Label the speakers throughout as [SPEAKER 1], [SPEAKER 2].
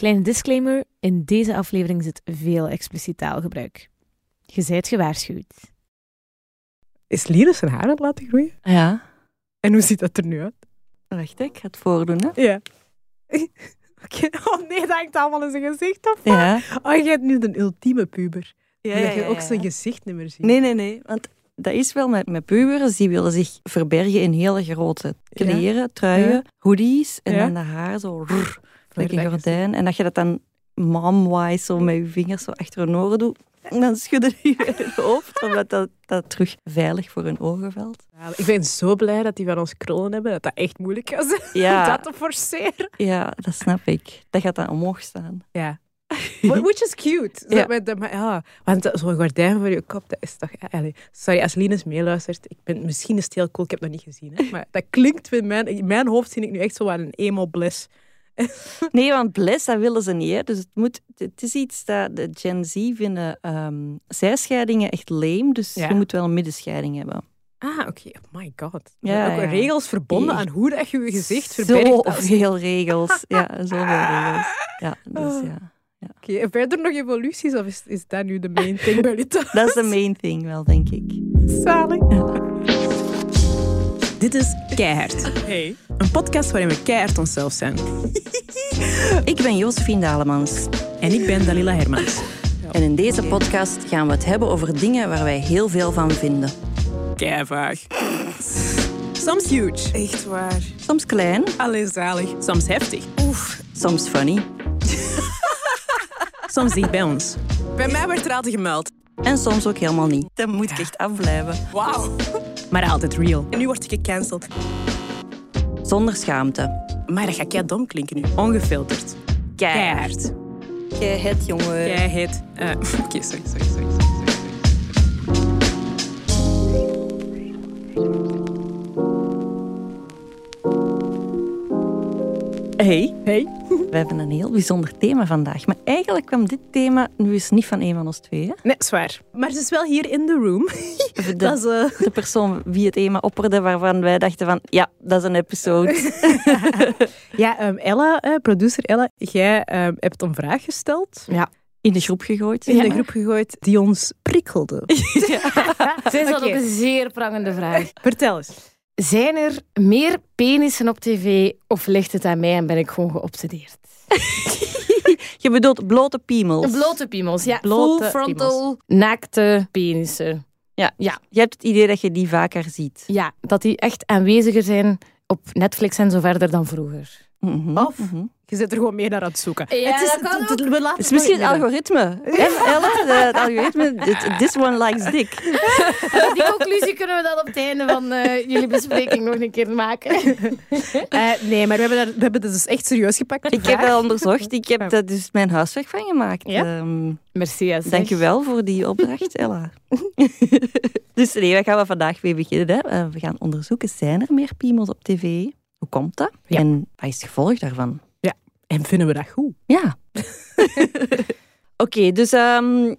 [SPEAKER 1] Kleine disclaimer, in deze aflevering zit veel expliciet taalgebruik. Je zijt gewaarschuwd.
[SPEAKER 2] Is Linus zijn haar aan het laten groeien?
[SPEAKER 3] Ja.
[SPEAKER 2] En hoe ziet dat er nu uit?
[SPEAKER 3] Wacht, ik ga het voordoen, hè.
[SPEAKER 2] Ja. Oké, Oh nee, dat hangt allemaal in zijn gezicht op.
[SPEAKER 3] Ja.
[SPEAKER 2] Oh, je hebt nu de ultieme puber.
[SPEAKER 3] Ja,
[SPEAKER 2] dat
[SPEAKER 3] ja,
[SPEAKER 2] je ook
[SPEAKER 3] ja.
[SPEAKER 2] zijn gezicht niet meer ziet.
[SPEAKER 3] Nee, nee, nee. Want dat is wel met, met pubers, die willen zich verbergen in hele grote kleren, truien,
[SPEAKER 2] Ja.
[SPEAKER 3] hoodies. En
[SPEAKER 2] Ja.
[SPEAKER 3] dan de haar zo rrr, een gordijn. En dat je dat dan mom-wise zo met je vingers zo achter hun oren doet. En dan schudden die weer het hoofd, omdat dat, dat terug veilig voor hun ogen valt.
[SPEAKER 2] Ja, ik ben zo blij dat die van ons krullen hebben, dat dat echt moeilijk is om
[SPEAKER 3] Ja,
[SPEAKER 2] dat te forceren.
[SPEAKER 3] ja, dat snap ik. Dat gaat dan omhoog staan.
[SPEAKER 2] Ja. Which is cute. Zo
[SPEAKER 3] Ja.
[SPEAKER 2] met de- maar ja, want zo'n gordijn voor je kop, dat is toch... ja, allee, sorry, als Linus meeluistert, ik ben, misschien is het heel cool, ik heb het nog niet gezien. Hè, maar dat klinkt in mijn, in mijn hoofd, zie ik nu echt zo wat een emo-bliss.
[SPEAKER 3] Nee, want bless, dat willen ze niet. Hè. Dus het, moet, het is iets dat de Gen Z vinden ehm, zijscheidingen echt lame. Dus
[SPEAKER 2] Ja.
[SPEAKER 3] je moet wel een middenscheiding hebben.
[SPEAKER 2] Ah, oké. Oh my god.
[SPEAKER 3] Ja,
[SPEAKER 2] Ja, ook
[SPEAKER 3] ja.
[SPEAKER 2] regels verbonden
[SPEAKER 3] Echt.
[SPEAKER 2] aan hoe dat je je gezicht verbergt.
[SPEAKER 3] Zo
[SPEAKER 2] als-
[SPEAKER 3] veel regels. Ja, zoveel regels. Ja, dus
[SPEAKER 2] Oh.
[SPEAKER 3] ja.
[SPEAKER 2] Oké, en verder nog evoluties, of is, is dat nu de main thing bij thuis?
[SPEAKER 3] Dat is de main thing wel, denk ik.
[SPEAKER 2] Zalig.
[SPEAKER 4] Dit is Keihard.
[SPEAKER 2] Hey.
[SPEAKER 4] Een podcast waarin we keihard onszelf zijn.
[SPEAKER 3] Ik ben Josephine Dalemans.
[SPEAKER 4] En ik ben Dalila Hermans.
[SPEAKER 3] En in deze podcast gaan we het hebben over dingen waar wij heel veel van vinden.
[SPEAKER 4] Keivaag. Soms huge.
[SPEAKER 2] Echt waar.
[SPEAKER 3] Soms klein,
[SPEAKER 2] Allee, zalig.
[SPEAKER 4] Soms heftig.
[SPEAKER 3] soms funny.
[SPEAKER 4] Soms dicht bij ons.
[SPEAKER 2] Bij mij werd er altijd gemeld.
[SPEAKER 3] En soms ook helemaal niet. Dat moet ik echt afblijven.
[SPEAKER 2] Wauw.
[SPEAKER 4] Maar altijd real.
[SPEAKER 2] En nu word ik gecanceld.
[SPEAKER 3] Zonder schaamte.
[SPEAKER 4] Maar dat gaat kei dom klinken nu. Ongefilterd. Keihard.
[SPEAKER 3] Jij het, jongen.
[SPEAKER 4] Keihard. Eh, Oké, sorry, sorry, sorry, sorry, sorry.
[SPEAKER 3] Hey,
[SPEAKER 2] Hey.
[SPEAKER 3] We hebben een heel bijzonder thema vandaag. Maar eigenlijk kwam dit thema nu eens niet van een van ons twee. Hè?
[SPEAKER 2] Nee, zwaar. Maar ze is wel hier in de room.
[SPEAKER 3] De,
[SPEAKER 2] Dat is... eh,
[SPEAKER 3] de persoon wie het thema opperde, waarvan wij dachten van, ja, dat is een episode.
[SPEAKER 2] Ja, ehm, Ella, eh, producer Ella, jij ehm, hebt een vraag gesteld.
[SPEAKER 3] In de groep gegooid.
[SPEAKER 2] In de groep gegooid die ons prikkelde.
[SPEAKER 1] Zij zat
[SPEAKER 2] Oké.
[SPEAKER 1] op een zeer prangende vraag.
[SPEAKER 2] Vertel eens.
[SPEAKER 1] Zijn er meer penissen op tv of ligt het aan mij en ben ik gewoon geobsedeerd?
[SPEAKER 3] Je bedoelt blote piemels.
[SPEAKER 1] Blote piemels, ja.
[SPEAKER 2] Blote
[SPEAKER 1] Full frontal, naakte penissen.
[SPEAKER 3] Ja.
[SPEAKER 1] Ja.
[SPEAKER 3] Je hebt het idee dat je die vaker ziet.
[SPEAKER 1] Ja, dat die echt aanweziger zijn op Netflix en zo verder dan vroeger.
[SPEAKER 3] Mhm,
[SPEAKER 2] Of?
[SPEAKER 3] mhm.
[SPEAKER 2] Je zit er gewoon meer naar aan het zoeken.
[SPEAKER 1] Ja,
[SPEAKER 2] het is,
[SPEAKER 1] dat kan
[SPEAKER 2] het- het- we laten
[SPEAKER 3] Het is misschien het algoritme. Het algoritme. dit- This one likes dick.
[SPEAKER 1] Die conclusie kunnen we dan op het einde van eh, jullie bespreking nog een keer maken.
[SPEAKER 2] Eh, nee, maar we hebben, daar, we hebben het dus echt serieus gepakt.
[SPEAKER 3] Ik heb dat onderzocht. Ik heb daar dus mijn huiswerk van gemaakt.
[SPEAKER 1] Ja?
[SPEAKER 3] Ehm,
[SPEAKER 1] Merci.
[SPEAKER 3] Dank je wel voor die opdracht, Ella. dus nee, waar gaan we vandaag mee beginnen? Hè? Eh, we gaan onderzoeken, zijn er meer piemels op tv? Hoe komt dat?
[SPEAKER 2] Ja.
[SPEAKER 3] En wat is het gevolg daarvan?
[SPEAKER 2] En vinden we dat goed?
[SPEAKER 3] Ja. Oké, dus ehm,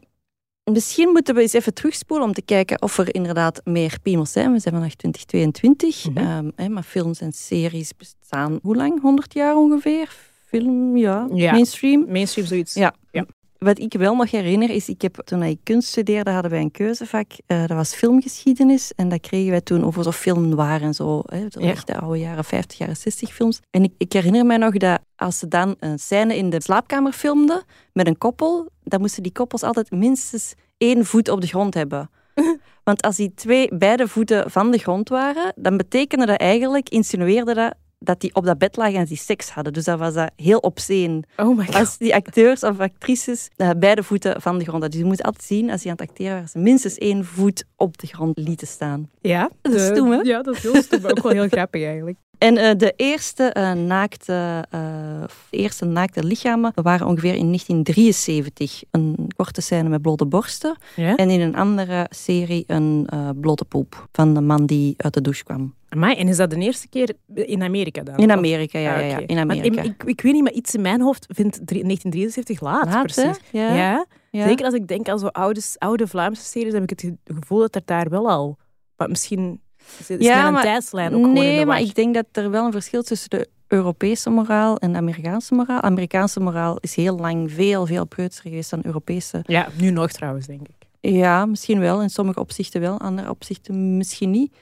[SPEAKER 3] misschien moeten we eens even terugspoelen om te kijken of er inderdaad meer piemels zijn. We zijn vandaag 2022,
[SPEAKER 2] Mhm.
[SPEAKER 3] Ehm, hè, maar films en series bestaan hoe lang? 100 jaar ongeveer? Film, ja,
[SPEAKER 2] Ja.
[SPEAKER 3] mainstream.
[SPEAKER 2] Mainstream zoiets.
[SPEAKER 3] Ja.
[SPEAKER 2] Ja.
[SPEAKER 3] Wat ik wel nog herinner is, ik heb, toen ik kunst studeerde, hadden wij een keuzevak. eh, dat was filmgeschiedenis. En dat kregen wij toen over zo film noir en zo. Hè, zo
[SPEAKER 2] Ja.
[SPEAKER 3] echt de oude jaren 50, jaren 60 films. En ik, ik herinner mij nog dat als ze dan een scène in de slaapkamer filmden met een koppel, dan moesten die koppels altijd minstens één voet op de grond hebben. Want als die twee beide voeten van de grond waren, dan betekende dat eigenlijk, insinueerde dat, dat die op dat bed lagen en die seks hadden. Dus dat was dat heel obscene.
[SPEAKER 2] Oh my god.
[SPEAKER 3] Als die acteurs of actrices eh, beide voeten van de grond hadden. Dus je moet altijd zien, als die aan het acteren waren, ze minstens één voet op de grond lieten staan.
[SPEAKER 2] Ja,
[SPEAKER 3] Dat is
[SPEAKER 2] de-
[SPEAKER 3] stoem, hè?
[SPEAKER 2] Ja, dat is heel stoem. maar ook wel heel grappig eigenlijk.
[SPEAKER 3] En eh, de eerste, eh, naakte, eh, eerste naakte lichamen waren ongeveer in 1973. Een korte scène met blote borsten.
[SPEAKER 2] Ja?
[SPEAKER 3] En in een andere serie een blote poep van de man die uit de douche kwam.
[SPEAKER 2] Amai, en is dat de eerste keer in Amerika dan?
[SPEAKER 3] In Amerika, ja.
[SPEAKER 2] Ah,
[SPEAKER 3] ja, ja,
[SPEAKER 2] oké.
[SPEAKER 3] in
[SPEAKER 2] Want
[SPEAKER 3] Amerika.
[SPEAKER 2] ik, ik weet niet, maar iets in mijn hoofd vindt drie- 1973 laat, precies.
[SPEAKER 3] Ja.
[SPEAKER 2] Ja?
[SPEAKER 3] Ja.
[SPEAKER 2] Zeker als ik denk aan zo oude, oude Vlaamse series, heb ik het gevoel dat er daar wel al... Maar misschien is, is
[SPEAKER 3] Ja, maar-
[SPEAKER 2] tijdslijn ook
[SPEAKER 3] Nee,
[SPEAKER 2] de
[SPEAKER 3] maar ik denk dat er wel een verschil is tussen de Europese moraal en Amerikaanse moraal. Amerikaanse moraal is heel lang veel, veel preutser geweest dan Europese.
[SPEAKER 2] Ja, nu nog trouwens, denk ik.
[SPEAKER 3] Ja, misschien wel. In sommige opzichten wel, andere opzichten misschien niet.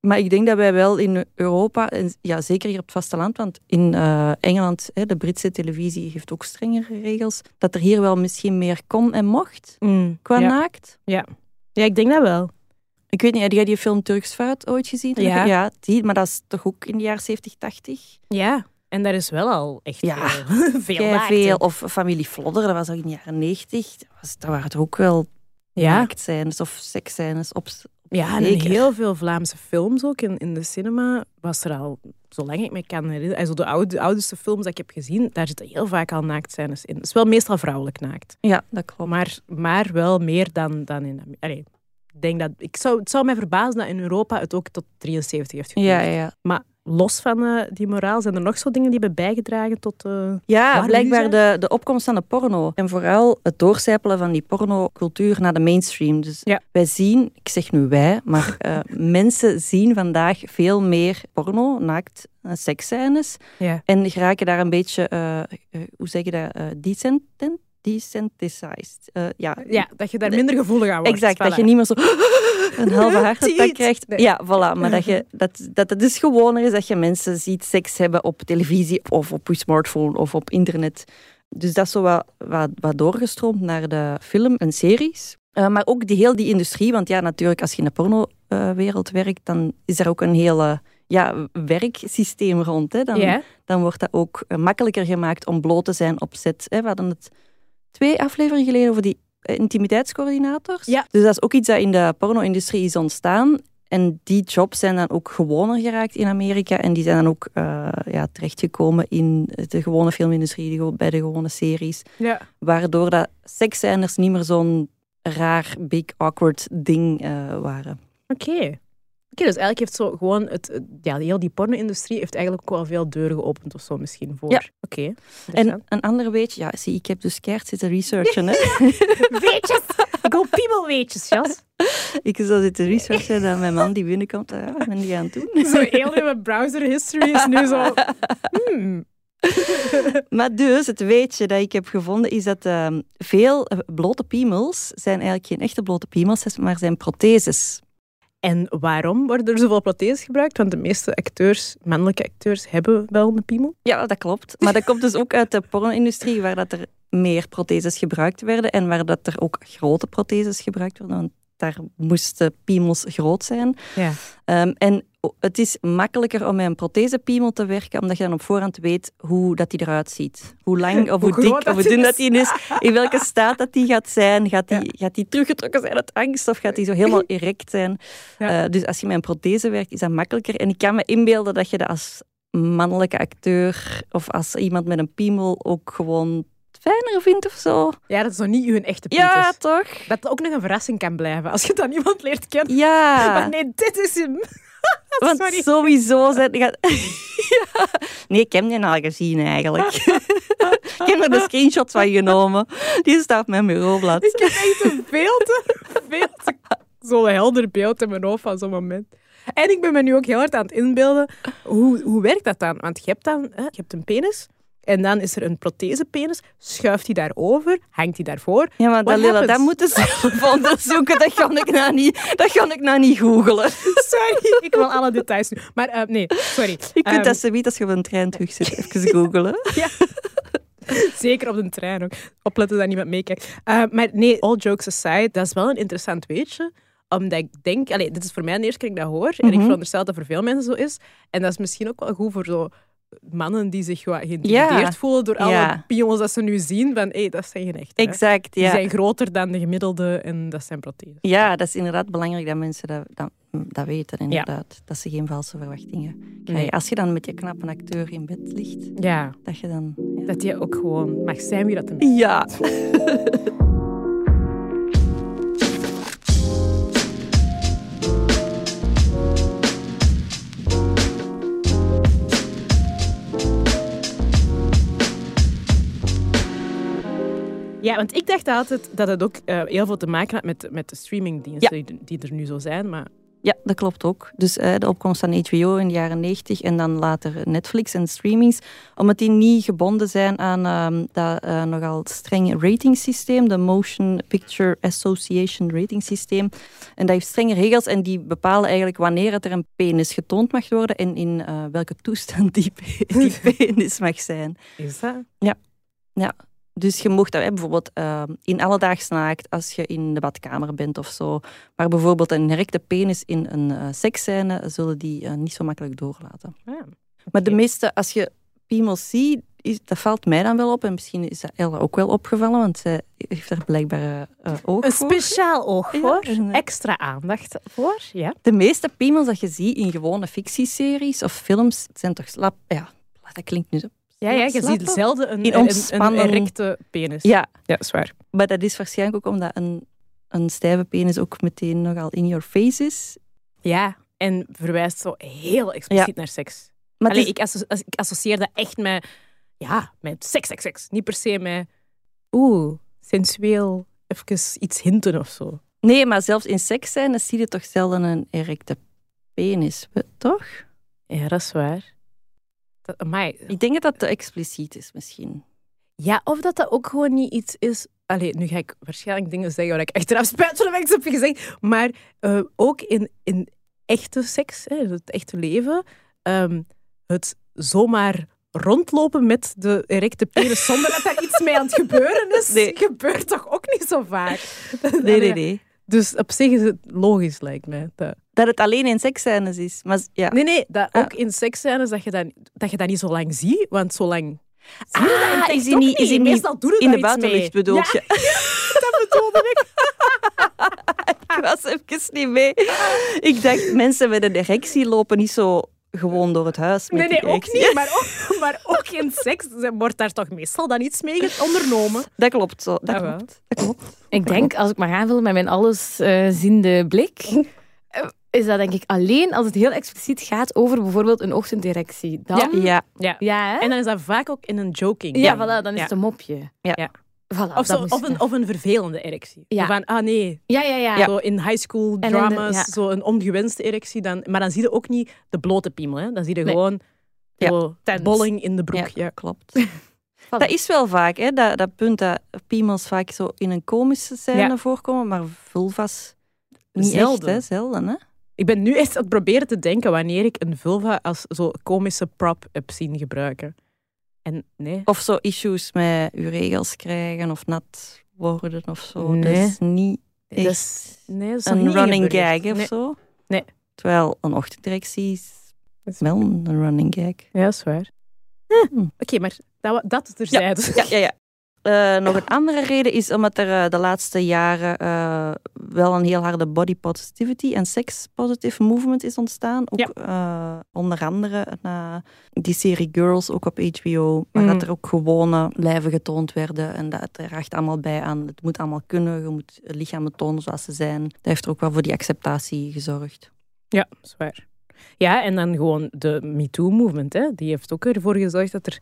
[SPEAKER 3] Maar ik denk dat wij wel in Europa, en ja, zeker hier op het vasteland, want in uh, Engeland, hè, de Britse televisie heeft ook strengere regels, dat er hier wel misschien meer kon en mocht
[SPEAKER 2] Mm,
[SPEAKER 3] qua
[SPEAKER 2] ja.
[SPEAKER 3] naakt.
[SPEAKER 2] Ja. ja, ik denk dat wel.
[SPEAKER 3] Ik weet niet, heb jij die film Turks Fruit ooit gezien?
[SPEAKER 2] Ja.
[SPEAKER 3] ja die, maar dat is toch ook in de jaren 70, 80?
[SPEAKER 2] Ja, en daar is wel al echt
[SPEAKER 3] Ja,
[SPEAKER 2] eh, veel
[SPEAKER 3] veel.
[SPEAKER 2] in.
[SPEAKER 3] Of Familie Flodder, dat was ook in de jaren 90. Dat, was, dat waren er ook wel
[SPEAKER 2] Ja,
[SPEAKER 3] naaktscènes of seksscènes op.
[SPEAKER 2] ja en in heel veel Vlaamse films ook. In, in de cinema was er al, zolang ik me kan herinneren, also de, oude, de oudste films dat ik heb gezien, daar zitten heel vaak al naaktscènes in. Het is wel meestal vrouwelijk naakt.
[SPEAKER 3] Ja, dat klopt.
[SPEAKER 2] Maar, maar wel meer dan, dan in. Allee, denk dat, ik zou, het zou mij verbazen dat in Europa het ook tot 73 heeft geduurd.
[SPEAKER 3] Ja, ja.
[SPEAKER 2] Maar los van eh, die moraal, zijn er nog zo dingen die hebben bijgedragen tot... eh,
[SPEAKER 3] Ja, blijkbaar de, de opkomst van de porno. En vooral het doorcijpelen van die pornocultuur naar de mainstream. Dus
[SPEAKER 2] Ja.
[SPEAKER 3] wij zien, ik zeg nu wij, maar eh, mensen zien vandaag veel meer porno, naakt, seksscènes.
[SPEAKER 2] ja.
[SPEAKER 3] En geraken daar een beetje, hoe zeg je dat, decent, desensitized. Eh, ja,
[SPEAKER 2] ja, dat je daar minder gevoelig aan wordt.
[SPEAKER 3] Exact, dat je niet meer zo een halve hartattack krijgt.
[SPEAKER 2] Nee.
[SPEAKER 3] Ja, voilà. Maar dat, je, dat, dat het dus gewoner is dat je mensen ziet seks hebben op televisie of op je smartphone of op internet. Dus dat is zo wat, wat, wat doorgestroomd naar de film en series. Eh, maar ook die, heel die industrie, want ja, natuurlijk, als je in de pornowereld werkt, dan is er ook een hele ja, werksysteem rond. Hè. Dan, dan wordt dat ook eh, makkelijker gemaakt om bloot te zijn op set. Hè. We hadden het twee afleveringen geleden over die eh, intimiteitscoördinators.
[SPEAKER 2] Ja.
[SPEAKER 3] Dus dat is ook iets dat in de porno-industrie is ontstaan. En die jobs zijn dan ook gewoner geraakt in Amerika. En die zijn dan ook eh, ja, terechtgekomen in de gewone filmindustrie, bij de gewone series.
[SPEAKER 2] ja.
[SPEAKER 3] Waardoor dat seksscènes niet meer zo'n raar, big, awkward ding eh, waren.
[SPEAKER 2] Oké. Oké, dus eigenlijk heeft zo gewoon het, ja, heel die porno-industrie heeft eigenlijk ook wel veel deuren geopend of zo misschien voor.
[SPEAKER 3] Ja.
[SPEAKER 2] Oké.
[SPEAKER 3] En een ander weetje, ja, zie, ik heb dus keihard zitten researchen. Hè.
[SPEAKER 2] weetjes! Ik wil piebelweetjes, Jas.
[SPEAKER 3] Ik zou zitten researchen dat mijn man die binnenkomt, ja, wat ben die aan het doen?
[SPEAKER 2] Zo heel in browser history is nu zo... Hmm.
[SPEAKER 3] Maar dus, het weetje dat ik heb gevonden is dat ehm, veel eh, blote piemels zijn eigenlijk geen echte blote piemels, maar zijn protheses.
[SPEAKER 2] En waarom worden er zoveel protheses gebruikt? Want de meeste acteurs, mannelijke acteurs, hebben wel een piemel.
[SPEAKER 3] Ja, dat klopt. Maar dat komt dus ook uit de porno-industrie, waar dat er meer protheses gebruikt werden en waar dat er ook grote protheses gebruikt werden, want daar moesten piemels groot zijn.
[SPEAKER 2] Ja.
[SPEAKER 3] Ehm, en het is makkelijker om met een prothesepiemel te werken, omdat je dan op voorhand weet hoe dat die eruit ziet. Hoe lang of
[SPEAKER 2] Hoe
[SPEAKER 3] dik of hoe dun dat die is. In welke staat dat die gaat zijn. Gaat die, gaat die teruggetrokken zijn uit angst of gaat die zo helemaal erect zijn?
[SPEAKER 2] Ja.
[SPEAKER 3] Eh, dus als je met een prothese werkt, is dat makkelijker. En ik kan me inbeelden dat je dat als mannelijke acteur of als iemand met een piemel ook gewoon fijner vindt of zo.
[SPEAKER 2] Ja, dat is nog niet uw echte piet
[SPEAKER 3] Ja, toch?
[SPEAKER 2] Dat het ook nog een verrassing kan blijven als je dan iemand leert kennen.
[SPEAKER 3] Ja.
[SPEAKER 2] Maar nee, dit is hem.
[SPEAKER 3] Want
[SPEAKER 2] Sorry.
[SPEAKER 3] sowieso ja. Nee, ik heb die al gezien eigenlijk. ik heb er de screenshots van genomen. Die staat op mijn bureaublad.
[SPEAKER 2] Ik heb echt een veel te zo'n helder beeld in mijn hoofd van zo'n moment. En ik ben me nu ook heel hard aan het inbeelden. Hoe, hoe werkt dat dan? Want je hebt dan hè, je hebt een penis. En dan is er een prothesepenis. Schuift hij daarover? Hangt hij daarvoor?
[SPEAKER 3] Ja, maar dat, dat moeten ze onderzoeken. Dat kan ik nou niet, dat kan ik nou niet googelen.
[SPEAKER 2] Sorry, ik wil alle details nu. Maar eh, nee, sorry.
[SPEAKER 3] Je kunt
[SPEAKER 2] Ehm,
[SPEAKER 3] dat zoiets als je op een trein terug zit, even googelen.
[SPEAKER 2] Zeker op de trein ook. Opletten dat niemand meekijkt. Eh, maar nee, all jokes aside, dat is wel een interessant weetje. Omdat ik denk, allee, dit is voor mij de eerste keer dat ik dat hoor. En ik
[SPEAKER 3] Mhm.
[SPEAKER 2] veronderstel dat dat voor veel mensen zo is. En dat is misschien ook wel goed voor zo mannen die zich wat geïntimideerd
[SPEAKER 3] Ja.
[SPEAKER 2] voelen door alle
[SPEAKER 3] Ja.
[SPEAKER 2] piemels dat ze nu zien. Van, hé, dat zijn geen echte.
[SPEAKER 3] Exact,
[SPEAKER 2] Die
[SPEAKER 3] ja.
[SPEAKER 2] zijn groter dan de gemiddelde en dat zijn protheses.
[SPEAKER 3] Ja, dat is inderdaad belangrijk dat mensen dat, dat, dat weten, inderdaad. Dat ze geen valse verwachtingen krijgen.
[SPEAKER 2] Nee.
[SPEAKER 3] Als je dan met je knappe acteur in bed ligt,
[SPEAKER 2] Ja,
[SPEAKER 3] dat je dan...
[SPEAKER 2] Dat je ook gewoon mag zijn wie dat hem is.
[SPEAKER 3] Ja.
[SPEAKER 2] Ja, want ik dacht altijd dat het ook eh, heel veel te maken had met, met de streamingdiensten die, die er nu zo zijn. Maar
[SPEAKER 3] Ja, dat klopt ook. Dus eh, de opkomst van HBO in de jaren 90 en dan later Netflix en streamings, omdat die niet gebonden zijn aan ehm, dat eh, nogal strenge ratingsysteem, de Motion Picture Association ratingsysteem. En dat heeft strenge regels en die bepalen eigenlijk wanneer het er een penis getoond mag worden en in welke toestand die, pe- die penis mag zijn.
[SPEAKER 2] Is dat?
[SPEAKER 3] Dus je mocht dat bijvoorbeeld eh, in alledaags naakt als je in de badkamer bent of zo. Maar bijvoorbeeld een erecte penis in een eh seksscène zullen die eh, niet zo makkelijk doorlaten.
[SPEAKER 2] Ja.
[SPEAKER 3] Maar de meeste, als je piemels ziet, is, dat valt mij dan wel op. En misschien is dat Ella ook wel opgevallen, want zij heeft er blijkbaar oog
[SPEAKER 2] Een
[SPEAKER 3] voor.
[SPEAKER 2] speciaal oog voor. Extra aandacht voor. Ja.
[SPEAKER 3] De meeste piemels dat je ziet in gewone fictieseries of films, zijn toch slap... Ja, dat klinkt nu zo.
[SPEAKER 2] Ja, ja, je ziet zelden een, een, een, erecte penis.
[SPEAKER 3] Ja,
[SPEAKER 2] ja, zwaar.
[SPEAKER 3] maar dat is waarschijnlijk ook omdat een, een stijve penis ook meteen nogal in your face is.
[SPEAKER 2] Ja, en verwijst zo heel expliciet naar seks.
[SPEAKER 3] Maar
[SPEAKER 2] Allee,
[SPEAKER 3] het is-
[SPEAKER 2] ik, asso- as- ik associeer dat echt met, ja, met seks, seks, seks. Niet per se met, oeh, sensueel, even iets hinten of zo.
[SPEAKER 3] Nee, maar zelfs in seksscènes zie je toch zelden een erecte penis, we- toch?
[SPEAKER 2] Ja, dat is waar. Amai.
[SPEAKER 3] Ik denk dat dat te expliciet is, misschien.
[SPEAKER 2] Ja, of dat dat ook gewoon niet iets is... Allee, nu ga ik waarschijnlijk dingen zeggen waar ik achteraf spijt van heb ik heb gezegd. Maar eh, ook in, in echte seks, hè, in het echte leven, ehm, het zomaar rondlopen met de erecte penis zonder dat daar iets mee aan het gebeuren is,
[SPEAKER 3] Nee.
[SPEAKER 2] gebeurt toch ook niet zo vaak?
[SPEAKER 3] Nee, nee, nee.
[SPEAKER 2] Dus op zich is het logisch, lijkt mij. Dat...
[SPEAKER 3] Dat het alleen in seksscènes is. Maar ja.
[SPEAKER 2] Nee, nee, dat ook in seksscènes dat je dat, dat je dat niet zo lang ziet, want zo lang... Dat
[SPEAKER 3] Ah, is
[SPEAKER 2] ook
[SPEAKER 3] niet- is die niet
[SPEAKER 2] Meestal doe je
[SPEAKER 3] in de
[SPEAKER 2] daar iets mee.
[SPEAKER 3] buitenlucht bedoel
[SPEAKER 2] Ja,
[SPEAKER 3] je?
[SPEAKER 2] dat bedoelde ik.
[SPEAKER 3] Ik was even niet mee. Ik dacht, mensen met een erectie lopen niet zo gewoon door het huis met
[SPEAKER 2] Nee, nee, ook niet. Maar ook, maar ook in seks wordt daar toch meestal dan iets mee ondernomen.
[SPEAKER 3] Dat klopt zo. Dat
[SPEAKER 2] Ah,
[SPEAKER 3] klopt. Dat klopt.
[SPEAKER 1] Ik denk, als ik mag aanvullen met mijn allesziende blik, eh, is dat denk ik alleen als het heel expliciet gaat over bijvoorbeeld een ochtenderectie. Dan,
[SPEAKER 3] Ja.
[SPEAKER 2] Ja.
[SPEAKER 1] ja, hè?
[SPEAKER 2] En dan is dat vaak ook in een joking.
[SPEAKER 1] ja, voilà, dan is
[SPEAKER 2] Ja.
[SPEAKER 1] het een mopje.
[SPEAKER 3] Ja.
[SPEAKER 2] Ja.
[SPEAKER 1] Voilà,
[SPEAKER 2] Of, zo, of, een, of een vervelende erectie.
[SPEAKER 1] Ja.
[SPEAKER 2] Van, ah nee,
[SPEAKER 1] Ja, ja, ja.
[SPEAKER 2] zo in high school
[SPEAKER 1] de-
[SPEAKER 2] dramas,
[SPEAKER 1] ja.
[SPEAKER 2] zo een ongewenste erectie. Dan, maar dan zie je ook niet de blote piemel. Hè. Dan zie je
[SPEAKER 1] Nee.
[SPEAKER 2] gewoon
[SPEAKER 3] Ja.
[SPEAKER 2] bolling in de broek.
[SPEAKER 3] Ja,
[SPEAKER 2] Ja.
[SPEAKER 3] klopt. Dat is wel vaak, hè? Dat, dat punt dat piemels vaak zo in een komische scène
[SPEAKER 2] Ja.
[SPEAKER 3] voorkomen, maar vulva's niet
[SPEAKER 2] Zelden.
[SPEAKER 3] echt, hè? Zelden, hè?
[SPEAKER 2] Ik ben nu echt aan het proberen te denken wanneer ik een vulva als zo komische prop heb zien gebruiken. En nee.
[SPEAKER 3] Of zo issues met uw regels krijgen of nat worden of zo.
[SPEAKER 2] Nee.
[SPEAKER 3] Dat is niet
[SPEAKER 2] Dat
[SPEAKER 3] echt
[SPEAKER 2] is, nee, dat is nog
[SPEAKER 3] een running gag of
[SPEAKER 2] Nee.
[SPEAKER 3] zo.
[SPEAKER 2] Nee.
[SPEAKER 3] Terwijl een ochtenddirectie is wel een running gag.
[SPEAKER 2] Ja, dat is waar.
[SPEAKER 3] Hm.
[SPEAKER 2] Oké, maar dat, dat terzijde.
[SPEAKER 3] Ja, ja, ja. Eh, nog een andere reden is omdat er eh, de laatste jaren eh, wel een heel harde body positivity en sex positive movement is ontstaan. Ook
[SPEAKER 2] Ja.
[SPEAKER 3] onder andere na die serie Girls, ook op HBO, waar
[SPEAKER 2] Mm.
[SPEAKER 3] dat er ook gewone lijven getoond werden. En dat draagt allemaal bij aan, het moet allemaal kunnen, je moet lichamen tonen zoals ze zijn. Dat heeft er ook wel voor die acceptatie gezorgd.
[SPEAKER 2] Ja, dat is waar. Ja, en dan gewoon de MeToo-movement. hè. Die heeft ook ervoor gezorgd dat er...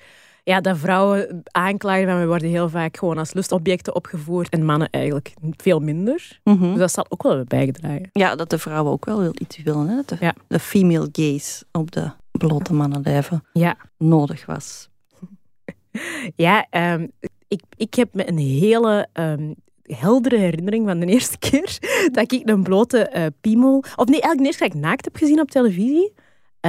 [SPEAKER 2] Ja, dat vrouwen aanklagen van we worden heel vaak gewoon als lustobjecten opgevoerd en mannen eigenlijk veel minder.
[SPEAKER 3] Mhm.
[SPEAKER 2] Dus dat zal ook wel hebben bijgedragen.
[SPEAKER 3] Ja, dat de vrouwen ook wel iets willen. Hè? Dat de,
[SPEAKER 2] Ja.
[SPEAKER 3] de female gaze op de blote mannenlijven
[SPEAKER 2] Ja.
[SPEAKER 3] nodig was.
[SPEAKER 2] Ja, ehm, ik, ik heb me een hele ehm, heldere herinnering van de eerste keer dat ik een blote eh, piemel... Of nee, eigenlijk de eerste keer dat ik naakt heb gezien op televisie.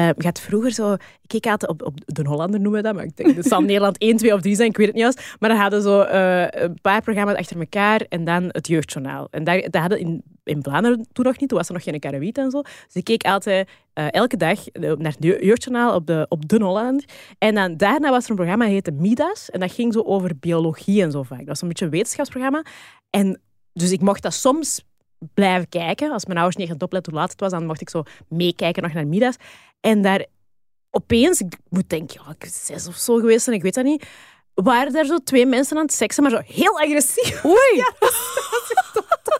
[SPEAKER 2] Je had vroeger zo... Ik keek altijd op, op De Hollander noemen we dat, maar ik denk dat zal Nederland 1, 2 of 3 zijn, ik weet het niet eens. Maar dan hadden zo eh, een paar programma's achter elkaar en dan het Jeugdjournaal. En daar, dat hadden in, in Vlaanderen toen nog niet, toen was er nog geen karawiet en zo. Dus ik keek altijd eh, elke dag naar het Je- Jeugdjournaal op de, op de Hollander. En dan daarna was er een programma, dat heette Midas. En dat ging zo over biologie en zo vaak. Dat was een beetje een wetenschapsprogramma. En dus ik mocht dat soms blijven kijken. Als mijn ouders niet echt opletten hoe laat het was, dan mocht ik zo meekijken nog naar Midas. En daar opeens, ik moet denken, ja, ik zes of zo geweest zijn, ik weet dat niet, waren daar zo twee mensen aan het seksen, maar zo heel agressief. Oei! Ja, dat was echt totaal... Dat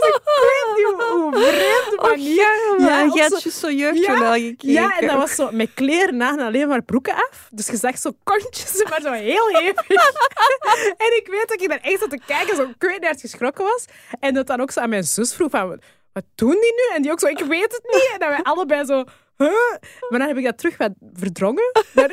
[SPEAKER 2] was ik weet niet hoe, hoe vreemde manier.
[SPEAKER 3] Ja, je had
[SPEAKER 2] zo-
[SPEAKER 3] je zo jeugdjournaal gekeken.
[SPEAKER 2] ja, en dat was zo met kleren aan en alleen maar broeken af. Dus je zag zo kontjes, maar zo heel hevig. en ik weet dat ik daar echt zat te kijken, zo ik weet niet hard geschrokken was. En dat dan ook zo aan mijn zus vroeg van... wat doen die nu? En die ook zo, ik weet het niet. En dan wij allebei zo, huh? Maar dan heb ik dat terug wat verdrongen. Dat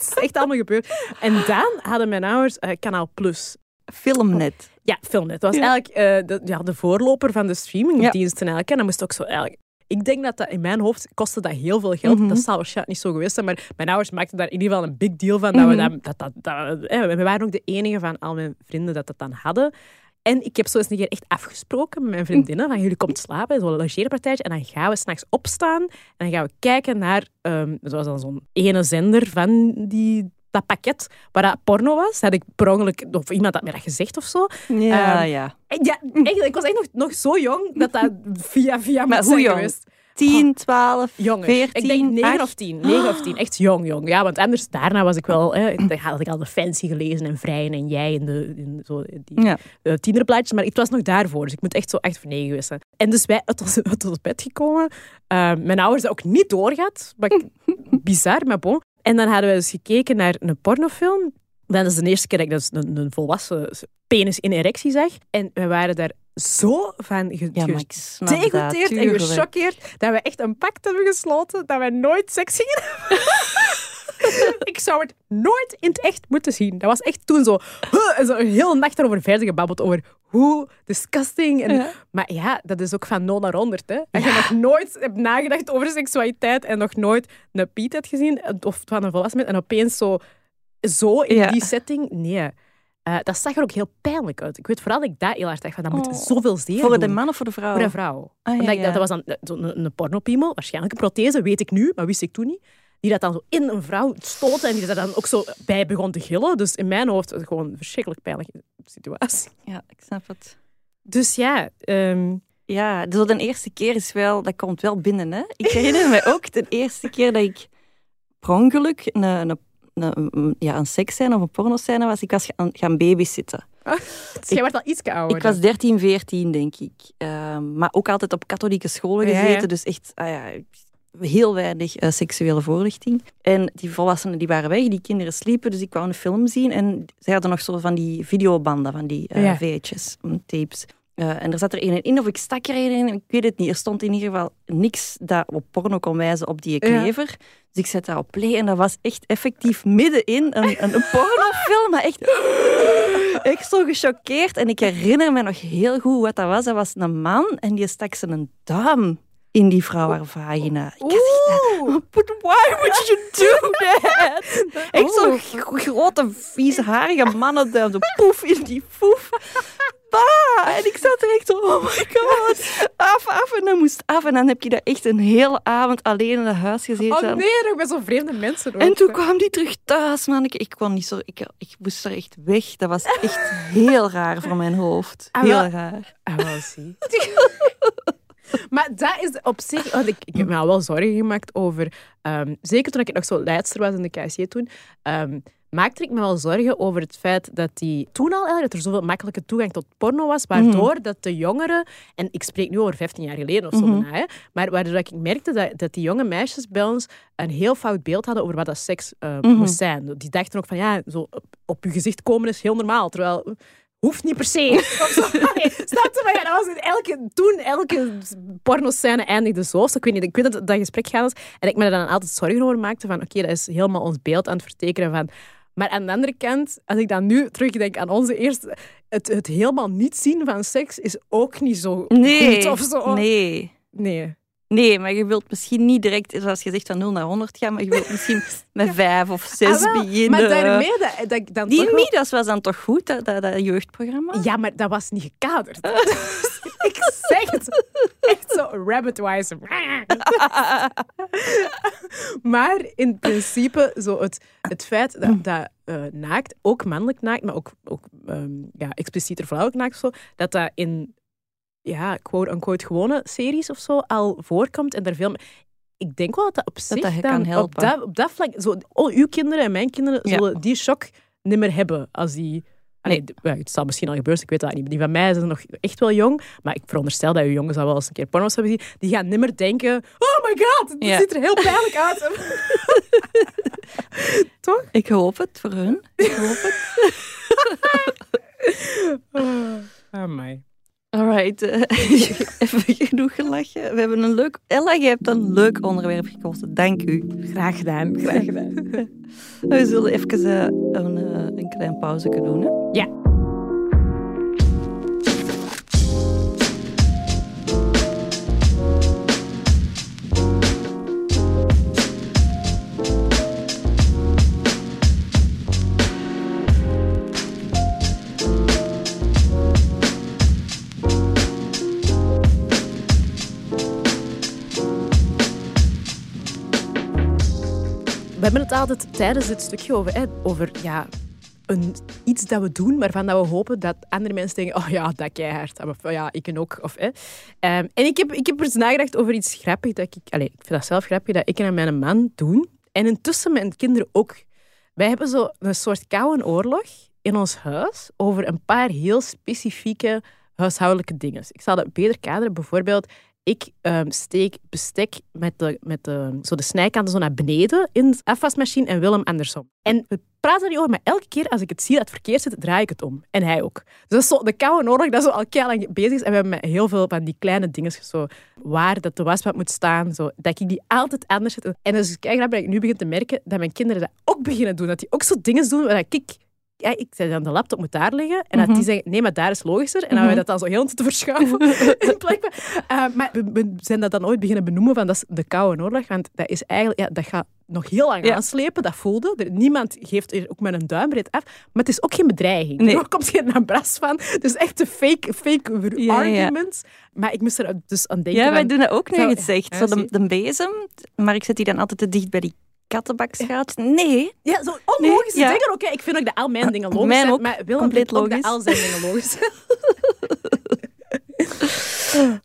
[SPEAKER 2] is echt allemaal gebeurd. En dan hadden mijn ouders eh, Kanaal Plus.
[SPEAKER 3] Filmnet.
[SPEAKER 2] Ja, Filmnet. Dat was eigenlijk eh, de, ja, de voorloper van de streamingdiensten eigenlijk. En dan moest ook zo eigenlijk... Ik denk dat dat in mijn hoofd kostte dat heel veel geld.
[SPEAKER 3] Mhm.
[SPEAKER 2] Dat zal waarschijnlijk niet zo geweest zijn, maar mijn ouders maakten daar in ieder geval een big deal van. Dat we,
[SPEAKER 3] Mhm.
[SPEAKER 2] dat, dat, dat, dat- eh, we waren ook de enige van al mijn vrienden dat dat dan hadden. En ik heb zo eens een keer echt afgesproken met mijn vriendinnen van jullie komt slapen, zo'n logeerpartijtje, en dan gaan we s'nachts opstaan en dan gaan we kijken naar, ehm dat was dan zo'n ene zender van die, dat pakket waar dat porno was. Dat had ik per ongeluk, of iemand had me dat gezegd of zo.
[SPEAKER 3] Ja,
[SPEAKER 2] Ehm,
[SPEAKER 3] ja.
[SPEAKER 2] Ja, echt, ik was echt nog, nog zo jong dat dat via via
[SPEAKER 3] Maar hoe jong?
[SPEAKER 2] geweest.
[SPEAKER 3] 10, 12,
[SPEAKER 2] Jonger.
[SPEAKER 3] 14,
[SPEAKER 2] ik denk 9
[SPEAKER 3] 8.
[SPEAKER 2] of 10. 9 of 10. Echt jong, jong. Ja, want anders, daarna was ik wel... Hè, dan had ik al de fancy gelezen en Vrijen en jij in de, in zo, die
[SPEAKER 3] Ja.
[SPEAKER 2] eh, tienerplaatjes. Maar het was nog daarvoor. Dus ik moet echt zo echt voor 9 geweest zijn. En dus wij uit ons, uit ons bed gekomen. Eh, mijn ouders ook niet doorgehad. Maar ik- bizar, maar bon. En dan hadden we dus gekeken naar een pornofilm. Dat is de eerste keer dat ik dus een, een volwassen penis in erectie zag. En we waren daar zo van ge,
[SPEAKER 3] Ja,
[SPEAKER 2] gedegoteerd en gechoqueerd dat we echt een pact hebben gesloten dat we nooit seks gingen. Ik zou het nooit in het echt moeten zien. Dat was echt toen zo, huh, zo een hele nacht erover verder gebabbeld over hoe disgusting. En,
[SPEAKER 3] Ja.
[SPEAKER 2] Maar ja, dat is ook van 0 naar 100. Hè. Als je nog nooit hebt nagedacht over seksualiteit en nog nooit een Piet hebt gezien, of van een volwassen en opeens zo, zo in
[SPEAKER 3] Ja.
[SPEAKER 2] die setting, nee. Eh, dat zag er ook heel pijnlijk uit. Ik weet vooral dat ik dat heel hard dacht van, dat moet
[SPEAKER 3] Oh.
[SPEAKER 2] zoveel zeer
[SPEAKER 3] Voor de
[SPEAKER 2] doen.
[SPEAKER 3] man of voor de vrouw?
[SPEAKER 2] Voor een vrouw.
[SPEAKER 3] Ah, ja,
[SPEAKER 2] Omdat ik,
[SPEAKER 3] ja.
[SPEAKER 2] dat, dat was dan zo'n een, pornopiemel, waarschijnlijk een prothese, weet ik nu, maar wist ik toen niet. Die dat dan zo in een vrouw stootte en die daar dan ook zo bij begon te gillen. Dus in mijn hoofd was het gewoon een verschrikkelijk pijnlijke situatie.
[SPEAKER 3] Ja, ik snap het.
[SPEAKER 2] Dus ja, ehm,
[SPEAKER 3] Ja, zo de eerste keer is wel, dat komt wel binnen. Hè? Ik herinner me ook de eerste keer dat ik per ongeluk een, een, een, ja, een seksscène of een pornoscène was. Ik was gaan, gaan babysitten.
[SPEAKER 2] dus jij werd al iets ouder.
[SPEAKER 3] Ik was 13, 14, denk ik. Ehm, maar ook altijd op katholieke scholen
[SPEAKER 2] Ja, ja.
[SPEAKER 3] gezeten. Dus echt ah ja, heel weinig eh, seksuele voorlichting. En die volwassenen die waren weg, die kinderen sliepen. Dus ik wou een film zien. En zij hadden nog zo van die videobanden, van die eh,
[SPEAKER 2] Ja.
[SPEAKER 3] VHS, Eh, en er zat er een in, of ik stak er een in, ik weet het niet. Er stond in ieder geval niks dat op porno kon wijzen op die
[SPEAKER 2] Ja.
[SPEAKER 3] klever. Dus ik zette dat op play en dat was echt effectief middenin een, een, een pornofilm. Maar echt, echt zo gechoqueerd. En ik herinner me nog heel goed wat dat was. Dat was een man en die stak zijn duim in die vrouw haar vagina. Ik had echt,
[SPEAKER 2] Oeh.
[SPEAKER 3] But why would you do that? Echt zo'n grote, vieze, harige mannenduim. Zo poef in die poef. En ik zat er echt oh my god. Af, af. En dan moest af. En dan heb je daar echt een hele avond alleen in het huis gezeten.
[SPEAKER 2] Oh nee, nog met zo'n vreemde mensen. ook.
[SPEAKER 3] En toen kwam die terug thuis, man. Ik, ik kon niet zo... Ik, ik moest er echt weg. Dat was echt heel raar voor mijn hoofd.
[SPEAKER 2] Ah,
[SPEAKER 3] Heel raar.
[SPEAKER 2] Ah, wel, zie. maar dat is op zich... want ik, ik heb me al wel zorgen gemaakt over... ehm, zeker toen ik nog zo leidster was in de KSJ toen... ehm, maakte ik me wel zorgen over het feit dat die toen al eigenlijk, dat er zoveel makkelijke toegang tot porno was, waardoor dat de jongeren, en ik spreek nu over 15 jaar geleden of zo bijna, hè, maar waardoor ik merkte dat, dat die jonge meisjes bij ons een heel fout beeld hadden over wat dat seks eh, moest zijn. Die dachten ook van, ja, zo op, op je gezicht komen is heel normaal, terwijl... Hoeft niet per se. Nee, Snap je? Maar ja, dat was in elke, toen elke pornoscène eindigde zo. Dus ik weet niet, ik weet dat dat gesprek gaat. En ik me er dan altijd zorgen over maakte van oké, dat is helemaal ons beeld aan het vertekenen van... Maar aan de andere kant, als ik dan nu terugdenk aan onze eerste... Het, het helemaal niet zien van seks is ook niet zo
[SPEAKER 3] Nee.
[SPEAKER 2] goed of zo.
[SPEAKER 3] Nee.
[SPEAKER 2] Nee.
[SPEAKER 3] Nee, maar je wilt misschien niet direct, zoals je zegt, van 0 naar 100 gaan, maar je wilt misschien met 5 of 6
[SPEAKER 2] Ah, wel,
[SPEAKER 3] beginnen.
[SPEAKER 2] Maar daarmee dat, dat ik dan
[SPEAKER 3] Die
[SPEAKER 2] toch wel-
[SPEAKER 3] Midas was dan toch goed, dat, dat, dat jeugdprogramma?
[SPEAKER 2] Ja, maar dat was niet gekaderd. ik zeg het. Echt zo rabbit-wise. maar in principe, zo het, het feit dat, dat eh, naakt, ook mannelijk naakt, maar ook, ook ehm, ja, explicieter vrouwelijk naakt, zo, dat dat in ja, quote-unquote gewone series of zo al voorkomt en daar veel... Ik denk wel dat dat op zich
[SPEAKER 3] dat
[SPEAKER 2] dan
[SPEAKER 3] kan
[SPEAKER 2] op
[SPEAKER 3] helpen.
[SPEAKER 2] dat, op dat vlak... Zo, al uw kinderen en mijn kinderen
[SPEAKER 3] Ja.
[SPEAKER 2] zullen die shock niet meer hebben als die... Ja, het zal misschien al gebeuren, ik weet dat niet. Die van mij zijn nog echt wel jong, maar ik veronderstel dat uw jongens al wel eens een keer porno's hebben gezien. Die gaan niet meer denken, oh my god, het
[SPEAKER 3] Ja.
[SPEAKER 2] ziet er heel pijnlijk uit. Toch?
[SPEAKER 3] Ik hoop het voor hun. Ik hoop het.
[SPEAKER 2] Oh my.
[SPEAKER 3] Alright. Eh, even genoeg gelachen. We hebben een leuk... Ella, je hebt een leuk onderwerp gekozen. Dank u.
[SPEAKER 1] Graag gedaan, graag gedaan.
[SPEAKER 3] We zullen even eh, een, eh, een klein pauze doen. Hè?
[SPEAKER 2] Ja. Hebben het altijd tijdens dit stukje over, hè, over ja, een, iets dat we doen, waarvan dat we hopen dat andere mensen denken, oh ja, dat keihard. Of oh ja, ik ook. Of, hè. Ehm, en ik heb, ik heb eens nagedacht over iets grappigs. Dat ik, allez, ik vind dat zelf grappig, dat ik en mijn man doen. En intussen mijn kinderen ook. Wij hebben zo een soort koude oorlog in ons huis over een paar heel specifieke huishoudelijke dingen. Ik zal dat beter kaderen. Bijvoorbeeld, ik ehm, steek bestek met, de, met de, zo de snijkanten zo naar beneden in de afwasmachine en Willem andersom. En we praten niet over, maar elke keer als ik het zie dat het verkeerd zit, draai ik het om. En hij ook. Dus dat is zo de koude oorlog dat zo al keihard lang bezig is. En we hebben met heel veel van die kleine dingen, zo, waar dat de wasband moet staan, zo, dat ik die altijd anders zet. En kei grappig dat ik nu begin te merken dat mijn kinderen dat ook beginnen doen. Dat die ook zo dingen doen waar ik ja, ik zei dan, de laptop moet daar liggen. En dat die zeggen, nee, maar daar is logischer. En dan wij dat dan zo heel te verschuiven. in. Uh, maar we, we zijn dat dan ooit beginnen benoemen van dat is de Koude Oorlog. Want dat is eigenlijk, ja, dat gaat nog heel lang
[SPEAKER 3] Ja.
[SPEAKER 2] aanslepen. Dat voelde. Er- Niemand geeft er ook met een duimbreed af. Maar het is ook geen bedreiging.
[SPEAKER 3] Nee.
[SPEAKER 2] Er komt geen ambras van. Dus echt de fake, fake
[SPEAKER 3] Ja, ja.
[SPEAKER 2] arguments. Maar ik moest er dus aan denken.
[SPEAKER 3] Ja, wij
[SPEAKER 2] van-
[SPEAKER 3] doen dat ook nu je zegt. Zo de, de bezem, maar ik zet die dan altijd te dicht bij die kattenbakschuit. Nee,
[SPEAKER 2] Ja, zo onlogische
[SPEAKER 3] Nee,
[SPEAKER 2] dingen. Oké, ik vind ook dat al mijn dingen logisch
[SPEAKER 3] Mijn
[SPEAKER 2] zijn.
[SPEAKER 3] ook.
[SPEAKER 2] Maar Willem
[SPEAKER 3] Compleet
[SPEAKER 2] vindt ook
[SPEAKER 3] logisch.
[SPEAKER 2] dat al zijn dingen logisch.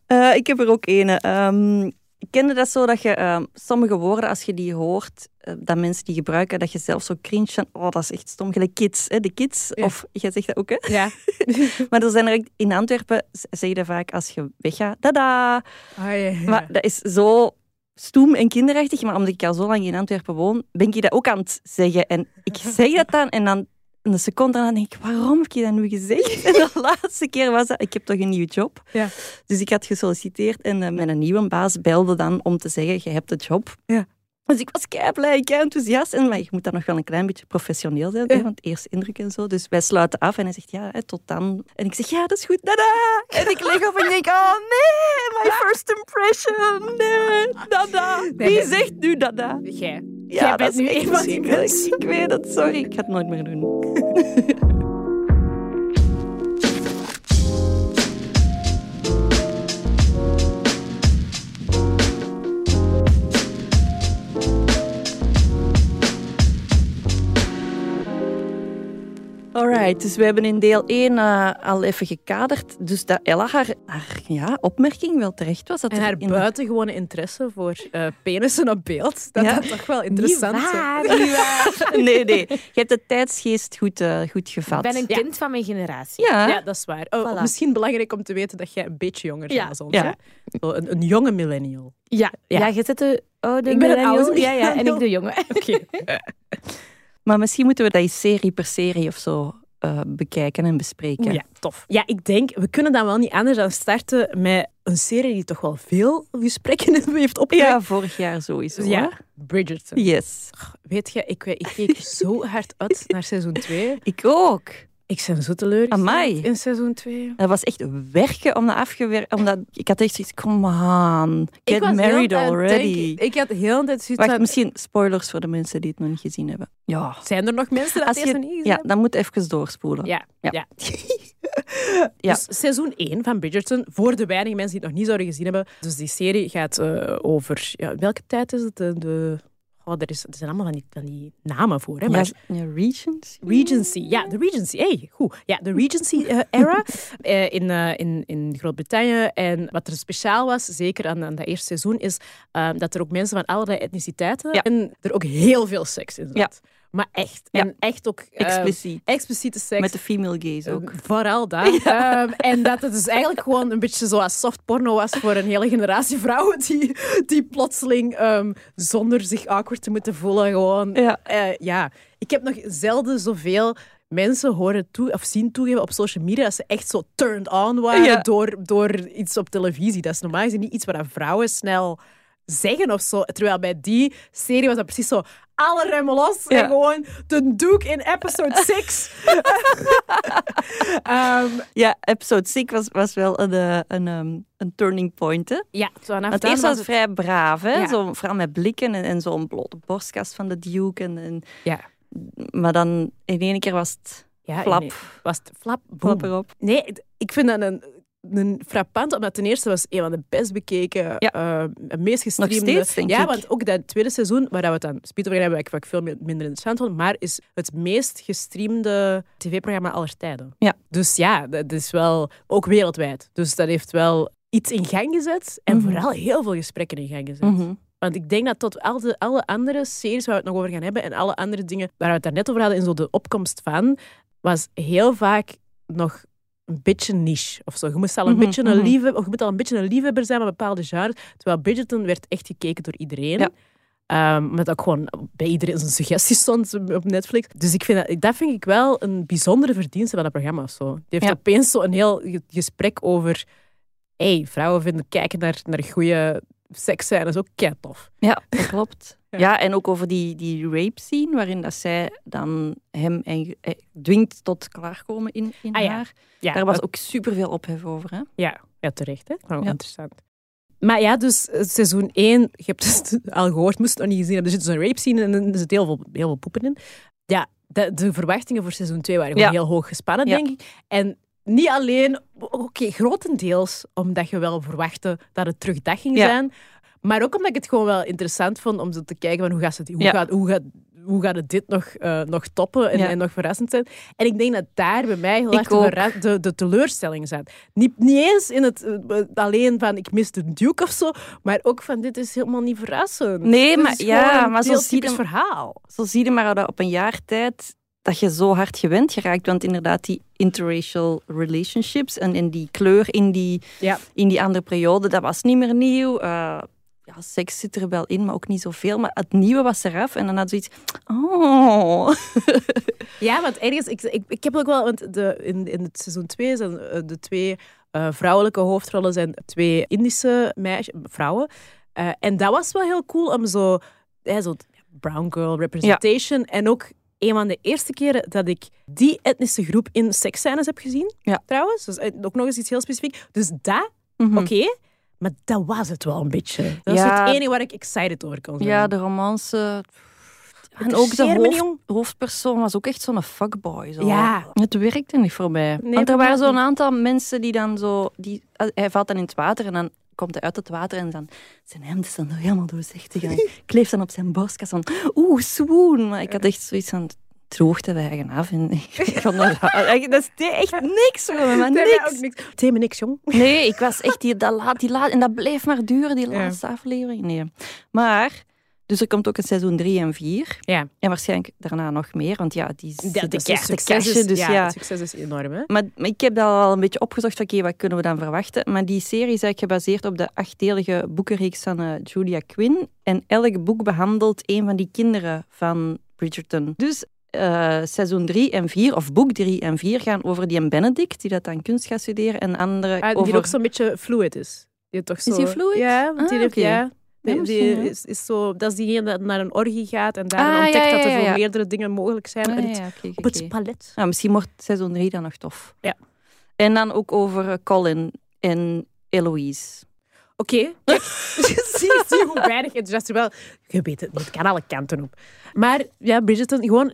[SPEAKER 3] Eh, ik heb er ook. Ehm ik kende dat zo dat je ehm, sommige woorden, als je die hoort, eh, dat mensen die gebruiken, dat je zelf zo cringe van, oh, dat is echt stom. Gelijk kids, hè, de kids.
[SPEAKER 2] Ja.
[SPEAKER 3] Of jij zegt dat ook, hè?
[SPEAKER 2] Ja.
[SPEAKER 3] Maar er zijn er in Antwerpen zeg je dat vaak als je weggaat. Tada!
[SPEAKER 2] Ja, ja.
[SPEAKER 3] Maar dat is zo stoem en kinderachtig. Maar omdat ik al zo lang in Antwerpen woon, ben ik dat ook aan het zeggen. En ik zeg dat dan en dan een seconde daarna denk ik, waarom heb je dat nu gezegd? En de laatste keer was dat, ik heb toch een nieuwe job.
[SPEAKER 2] Ja.
[SPEAKER 3] Dus ik had gesolliciteerd en eh, mijn nieuwe baas belde dan om te zeggen, je hebt de job.
[SPEAKER 2] Ja.
[SPEAKER 3] Dus ik was kei blij, kei enthousiast. En, maar je moet dan nog wel een klein beetje professioneel zijn, hè, want eerste indruk en zo. Dus wij sluiten af en hij zegt, ja, hè, tot dan. En ik zeg, ja, dat is goed, dada. En ik lig op en ik denk, oh nee, my first impression. Nee, dada. Wie zegt nu dada?
[SPEAKER 2] Jij.
[SPEAKER 3] Ja,
[SPEAKER 2] Jij
[SPEAKER 3] dat
[SPEAKER 2] bent
[SPEAKER 3] is
[SPEAKER 2] nu die mensen.
[SPEAKER 3] Ik weet het, sorry. Ik ga het nooit meer doen. Dus we hebben in deel 1 eh, al even gekaderd. Dus dat Ella haar, haar ja, opmerking wel terecht was. Dat
[SPEAKER 2] En
[SPEAKER 3] er
[SPEAKER 2] haar
[SPEAKER 3] in-
[SPEAKER 2] buitengewone interesse voor eh penissen op beeld, dat
[SPEAKER 3] Ja.
[SPEAKER 2] dat toch wel interessant is.
[SPEAKER 1] Niet waar.
[SPEAKER 3] Nee, nee. Je hebt de tijdsgeest goed, eh, goed
[SPEAKER 1] Ik
[SPEAKER 3] gevat.
[SPEAKER 1] ben een
[SPEAKER 2] Ja.
[SPEAKER 1] kind van mijn generatie.
[SPEAKER 3] Ja,
[SPEAKER 2] Ja, dat is waar. Oh,
[SPEAKER 1] Voilà.
[SPEAKER 2] Misschien belangrijk om te weten dat jij een beetje jonger bent
[SPEAKER 1] Ja.
[SPEAKER 2] dan ons.
[SPEAKER 3] Ja.
[SPEAKER 2] hè? Zo Een, een jonge millennial.
[SPEAKER 1] Ja,
[SPEAKER 2] Ja.
[SPEAKER 1] ja. je zit de oude
[SPEAKER 2] Ik ben een
[SPEAKER 1] millennial.
[SPEAKER 2] oude
[SPEAKER 1] Ja, ja, en ik de jonge.
[SPEAKER 2] Oké.
[SPEAKER 3] maar misschien moeten we dat eens serie per serie of zo eh, bekijken en bespreken.
[SPEAKER 2] Ja, tof. Ja, ik denk, we kunnen dan wel niet anders dan starten met een serie die toch wel veel gesprekken heeft opgewekt.
[SPEAKER 3] Ja, vorig jaar sowieso.
[SPEAKER 2] ja. Bridgerton.
[SPEAKER 3] Yes.
[SPEAKER 2] Weet je, ik, ik keek zo hard uit naar seizoen 2.
[SPEAKER 3] Ik ook.
[SPEAKER 2] Ik ben zo teleurgesteld in seizoen 2.
[SPEAKER 3] Dat was echt werken om dat afgewerkt. Omdat ik had echt zoiets, come on, get married already.
[SPEAKER 2] ik had heel de tijd zoiets
[SPEAKER 3] Wacht, misschien spoilers voor de mensen die het nog niet gezien hebben. Ja.
[SPEAKER 2] zijn er nog mensen dat
[SPEAKER 3] Als
[SPEAKER 2] deze
[SPEAKER 3] je,
[SPEAKER 2] niet gezien
[SPEAKER 3] ja, dan moet even doorspoelen.
[SPEAKER 2] Ja, ja.
[SPEAKER 3] Ja.
[SPEAKER 2] ja. Dus seizoen 1 van Bridgerton, voor de weinige mensen die het nog niet zouden gezien hebben. Dus die serie gaat eh, over... Ja, welke tijd is het? De, de, oh, er, is, er zijn allemaal van die, van die namen voor. Hè? Maar
[SPEAKER 3] ja, Regents?
[SPEAKER 2] Regency, ja, de Regency. Hey, goed. Ja, de Regency-era eh, in, eh, in, in Groot-Brittannië. En wat er speciaal was, zeker aan, aan dat eerste seizoen, is eh, dat er ook mensen van allerlei etniciteiten
[SPEAKER 3] Ja.
[SPEAKER 2] en er ook heel veel seks in zat.
[SPEAKER 3] Ja.
[SPEAKER 2] Maar echt.
[SPEAKER 3] Ja.
[SPEAKER 2] En echt ook eh,
[SPEAKER 3] Expliciet.
[SPEAKER 2] expliciete seks.
[SPEAKER 3] Met de female gaze ook.
[SPEAKER 2] Eh, Vooral dat. Ehm, en dat het dus eigenlijk gewoon een beetje zoals soft porno was voor een hele generatie vrouwen die, die plotseling ehm, zonder zich awkward te moeten voelen gewoon...
[SPEAKER 3] Ja.
[SPEAKER 2] eh, ja, ik heb nog zelden zoveel mensen horen toe, of zien toegeven op social media dat ze echt zo turned on waren
[SPEAKER 3] Ja.
[SPEAKER 2] door, door iets op televisie. Dat is normaal gezien niet iets waar vrouwen snel zeggen of zo. Terwijl bij die serie was dat precies zo alle remmen los
[SPEAKER 3] Ja.
[SPEAKER 2] en gewoon de Duke in episode 6. Ehm,
[SPEAKER 3] Ja, episode 6 was, was wel een, eh, een, ehm, een turning point. Hè?
[SPEAKER 2] ja,
[SPEAKER 3] Want eerst was het vrij braaf, hè?
[SPEAKER 2] Ja.
[SPEAKER 3] Zo, vooral met blikken en, en zo'n blote borstkast van de Duke. En, en-
[SPEAKER 2] Ja.
[SPEAKER 3] Maar dan in één keer was het
[SPEAKER 2] Ja,
[SPEAKER 3] flap,
[SPEAKER 2] nee, was het flap, boom.
[SPEAKER 3] flap erop.
[SPEAKER 2] Nee, ik vind dat een, een frappant, omdat ten eerste was een van de best bekeken,
[SPEAKER 3] Ja.
[SPEAKER 2] eh, meest gestreamde...
[SPEAKER 3] steeds, denk
[SPEAKER 2] ja,
[SPEAKER 3] ik.
[SPEAKER 2] want ook dat tweede seizoen, waar we het dan speed over hebben, wat ik veel mi- minder interessant vond, maar is het meest gestreamde tv-programma aller tijden.
[SPEAKER 3] Ja.
[SPEAKER 2] Dus ja, dat is wel ook wereldwijd. Dus dat heeft wel iets in gang gezet en
[SPEAKER 3] Mhm.
[SPEAKER 2] vooral heel veel gesprekken in gang gezet.
[SPEAKER 3] Mhm.
[SPEAKER 2] Want ik denk dat tot al de, alle andere series waar we het nog over gaan hebben en alle andere dingen waar we het daarnet over hadden in zo de opkomst van, was heel vaak nog een beetje niche of zo. Je moest al een,
[SPEAKER 3] Mhm,
[SPEAKER 2] beetje een,
[SPEAKER 3] mhm.
[SPEAKER 2] of je moet al een beetje een liefhebber zijn met bepaalde genres. Terwijl Bridgerton werd echt gekeken door iedereen.
[SPEAKER 3] Ja.
[SPEAKER 2] Ehm, met ook gewoon bij iedereen zijn suggesties stond op Netflix. Dus ik vind dat, dat vind ik wel een bijzondere verdienste van dat programma. Of zo. Die heeft
[SPEAKER 3] Ja.
[SPEAKER 2] opeens zo een heel ge- gesprek over... hey, vrouwen vinden kijken naar, naar goede seks zijn is ook kei tof.
[SPEAKER 3] Ja, dat klopt.
[SPEAKER 2] Ja.
[SPEAKER 3] Ja. en ook over die, die rape scene, waarin dat zij dan hem en, eh, dwingt tot klaarkomen in, in
[SPEAKER 2] Ah
[SPEAKER 3] haar.
[SPEAKER 2] Ja,
[SPEAKER 3] Daar was
[SPEAKER 2] dat-
[SPEAKER 3] ook superveel ophef over. Hè?
[SPEAKER 2] Ja, ja terecht. Hè? Gewoon interessant. Maar ja, dus eh, seizoen 1, je hebt het al gehoord, moest het nog niet gezien hebben. Er zit dus een rape scene en er zit heel veel, heel veel poepen in. Ja, de, de verwachtingen voor seizoen 2 waren gewoon
[SPEAKER 3] Ja.
[SPEAKER 2] heel hoog gespannen,
[SPEAKER 3] Ja.
[SPEAKER 2] denk ik. En niet alleen, oké, grotendeels omdat je wel verwachtte dat het terug dat ging
[SPEAKER 3] Ja.
[SPEAKER 2] zijn. Maar ook omdat ik het gewoon wel interessant vond om zo te kijken van hoe gaat het, hoe
[SPEAKER 3] Ja.
[SPEAKER 2] gaat, hoe gaat, hoe gaat het dit nog, eh, nog toppen en,
[SPEAKER 3] Ja.
[SPEAKER 2] en nog verrassend zijn. En ik denk dat daar bij mij heel erg de, de, de teleurstelling zat. Niet, niet eens in het eh, alleen van ik mis de Duke of zo, maar ook van dit is helemaal niet verrassend.
[SPEAKER 3] Nee, maar-
[SPEAKER 2] is
[SPEAKER 3] ja, maar zo zie je
[SPEAKER 2] verhaal.
[SPEAKER 3] Zo zie je maar dat op een jaar tijd dat je zo hard gewend geraakt. Want inderdaad, die interracial relationships en, en die kleur in die,
[SPEAKER 2] Ja.
[SPEAKER 3] in die andere periode, dat was niet meer nieuw. Eh, ja, seks zit er wel in, maar ook niet zoveel. Maar het nieuwe was eraf en dan had zoiets... Oh...
[SPEAKER 2] Ja, want ergens, ik, ik, ik heb ook wel, want de, in, in het seizoen 2 zijn eh, de twee eh, vrouwelijke hoofdrollen zijn twee Indische meisjes, vrouwen. En dat was wel heel cool om zo, hè, zo brown girl representation. En ook een van de eerste keren dat ik die etnische groep in seksscènes heb gezien,
[SPEAKER 3] Ja.
[SPEAKER 2] trouwens. Dus eh, ook nog eens iets heel specifiek. Dus dat,
[SPEAKER 3] Mhm.
[SPEAKER 2] oké. Maar dat was het wel een beetje. Dat is
[SPEAKER 3] Ja.
[SPEAKER 2] het enige waar ik excited over kon zijn.
[SPEAKER 3] Ja, de romance... En ook de hoofd- hoofdpersoon was ook echt zo'n fuckboy. Zo.
[SPEAKER 2] Ja.
[SPEAKER 3] Het werkte niet voor mij.
[SPEAKER 2] Nee,
[SPEAKER 3] Want er waren zo'n aantal mensen die dan zo... Die, hij valt dan in het water en dan komt hij uit het water en dan... Zijn hemd is dan zo helemaal doorzichtig en hij kleeft dan op zijn borstkast van... Oeh, swoon. Maar ik had echt zoiets van... Droogte wijgen af. En ik vond dat, dat is echt niks voor me, maar
[SPEAKER 2] ook
[SPEAKER 3] niks.
[SPEAKER 2] niks. Het deed me niks, jong.
[SPEAKER 3] Nee, ik was echt... Die, dat, laat, die laat, en dat bleef maar duren, die
[SPEAKER 2] Ja.
[SPEAKER 3] laatste aflevering. Nee. Maar... Dus er komt ook een seizoen 3 en 4.
[SPEAKER 2] Ja.
[SPEAKER 3] En waarschijnlijk daarna nog meer, want ja, die zitten
[SPEAKER 2] de, succes
[SPEAKER 3] cashen,
[SPEAKER 2] is,
[SPEAKER 3] dus
[SPEAKER 2] ja,
[SPEAKER 3] ja.
[SPEAKER 2] het succes is enorm. Hè?
[SPEAKER 3] Maar, maar ik heb dat al een beetje opgezocht. Oké, wat kunnen we dan verwachten? Maar die serie is eigenlijk gebaseerd op de achtdelige boekenreeks van eh, Julia Quinn. En elk boek behandelt een van die kinderen van Bridgerton. Dus eh, seizoen 3 en 4, of boek 3 en 4, gaan over die Benedict, die dat dan kunst gaat studeren. En andere
[SPEAKER 2] Ah, die
[SPEAKER 3] over...
[SPEAKER 2] ook zo'n beetje fluid is. Die toch zo,
[SPEAKER 3] die fluid?
[SPEAKER 2] Ja, want die
[SPEAKER 3] Ah,
[SPEAKER 2] heeft,
[SPEAKER 3] oké.
[SPEAKER 2] ja. Die,
[SPEAKER 3] Ja,
[SPEAKER 2] die
[SPEAKER 3] misschien, ja.
[SPEAKER 2] is, is zo, dat is diegene dat naar een orgie gaat en daar
[SPEAKER 3] Ah,
[SPEAKER 2] ontdekt
[SPEAKER 3] ja, ja,
[SPEAKER 2] dat er
[SPEAKER 3] ja.
[SPEAKER 2] meerdere dingen mogelijk zijn
[SPEAKER 3] Ah,
[SPEAKER 2] het- op het palet.
[SPEAKER 3] Nou, misschien wordt seizoen 3 dan nog tof.
[SPEAKER 2] Ja.
[SPEAKER 3] En dan ook over eh, Colin en Eloise.
[SPEAKER 2] Oké, kijk, zie, zie hoe weinig enthousiast wel. Je weet het niet, het kan alle kanten op. Maar ja, Bridgerton, gewoon...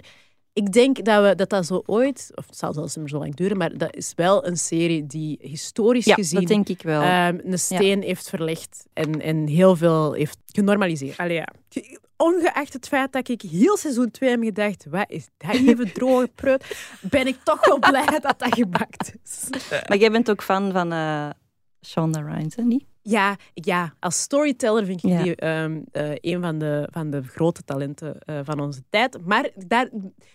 [SPEAKER 2] Ik denk dat we, dat, dat zo ooit, of het zal zelfs niet meer zo lang duren, maar dat is wel een serie die historisch
[SPEAKER 3] Ja,
[SPEAKER 2] gezien
[SPEAKER 3] dat denk ik wel.
[SPEAKER 2] ehm, een steen heeft verlegd en, en heel veel heeft genormaliseerd. Allee, ja. Ge- Ongeacht het feit dat ik heel seizoen 2 heb gedacht, wat is dat even droge preut, ben ik toch wel blij dat dat gebakt is.
[SPEAKER 3] Maar jij bent ook fan van eh Shonda Rhimes, hè, niet?
[SPEAKER 2] Ja, ja, als storyteller vind ik
[SPEAKER 3] Ja.
[SPEAKER 2] die ehm, eh, een van de, van de grote talenten eh, van onze tijd. Maar daar,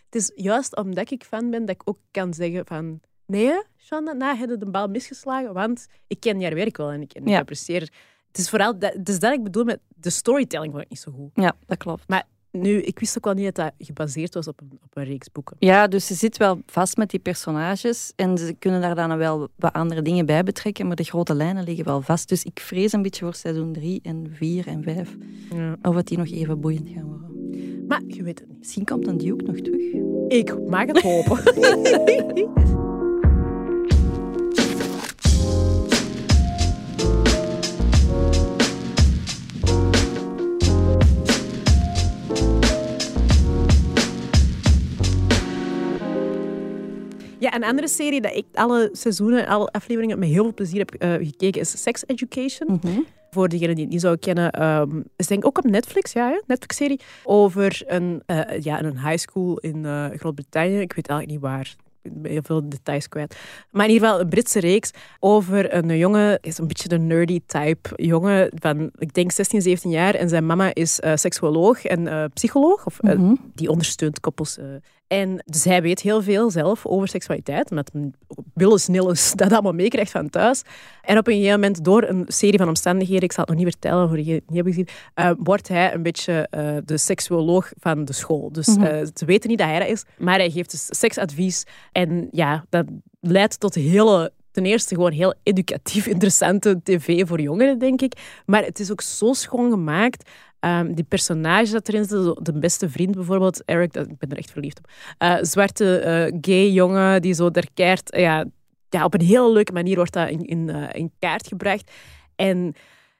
[SPEAKER 2] het is juist omdat ik fan ben dat ik ook kan zeggen van... Nee, Shonda, nou, heb je de bal misgeslagen, want ik ken haar werk wel en ik, en ik
[SPEAKER 3] Ja.
[SPEAKER 2] apprecieer... Het is vooral dat, dus dat ik bedoel met de storytelling vond ik niet zo goed.
[SPEAKER 3] Ja, dat klopt.
[SPEAKER 2] Maar Nu, ik wist ook wel niet dat dat gebaseerd was op een, op een reeks boeken.
[SPEAKER 3] Ja, dus ze zit wel vast met die personages en ze kunnen daar dan wel wat andere dingen bij betrekken, maar de grote lijnen liggen wel vast. Dus ik vrees een beetje voor seizoen 3 en 4 en 5
[SPEAKER 2] Ja.
[SPEAKER 3] of dat die nog even boeiend gaan worden.
[SPEAKER 2] Maar je weet het niet.
[SPEAKER 3] Misschien komt een Duke nog terug.
[SPEAKER 2] Ik mag het hopen. een andere serie dat ik alle seizoenen, alle afleveringen met heel veel plezier heb eh, gekeken is Sex Education. Voor degenen die het niet zouden kennen, ehm is denk ik ook op Netflix, ja, Netflix-serie, over een, eh, ja, een high school in eh, Groot-Brittannië. Ik weet eigenlijk niet waar. Ik ben heel veel details kwijt. Maar in ieder geval een Britse reeks over een jongen, is een beetje een nerdy type jongen van, ik denk 16, 17 jaar. En zijn mama is eh, seksuoloog en psycholoog, of
[SPEAKER 3] Mhm.
[SPEAKER 2] die ondersteunt koppels. En dus hij weet heel veel zelf over seksualiteit, omdat hij Willis Nillis dat allemaal meekrijgt van thuis. En op een gegeven moment, door een serie van omstandigheden, ik zal het nog niet vertellen voor het niet hebben gezien, eh, wordt hij een beetje eh, de seksuoloog van de school. Dus eh, ze weten niet dat hij dat is, maar hij geeft dus seksadvies. En ja, dat leidt tot hele ten eerste gewoon heel educatief interessante tv voor jongeren, denk ik. Maar het is ook zo schoon gemaakt. Ehm, die personage dat erin zit, de beste vriend bijvoorbeeld, Eric, dat, ik ben er echt verliefd op. Eh, zwarte eh, gay jongen die zo daar keert, ja, ja, op een heel leuke manier wordt dat in, in, eh, in kaart gebracht. En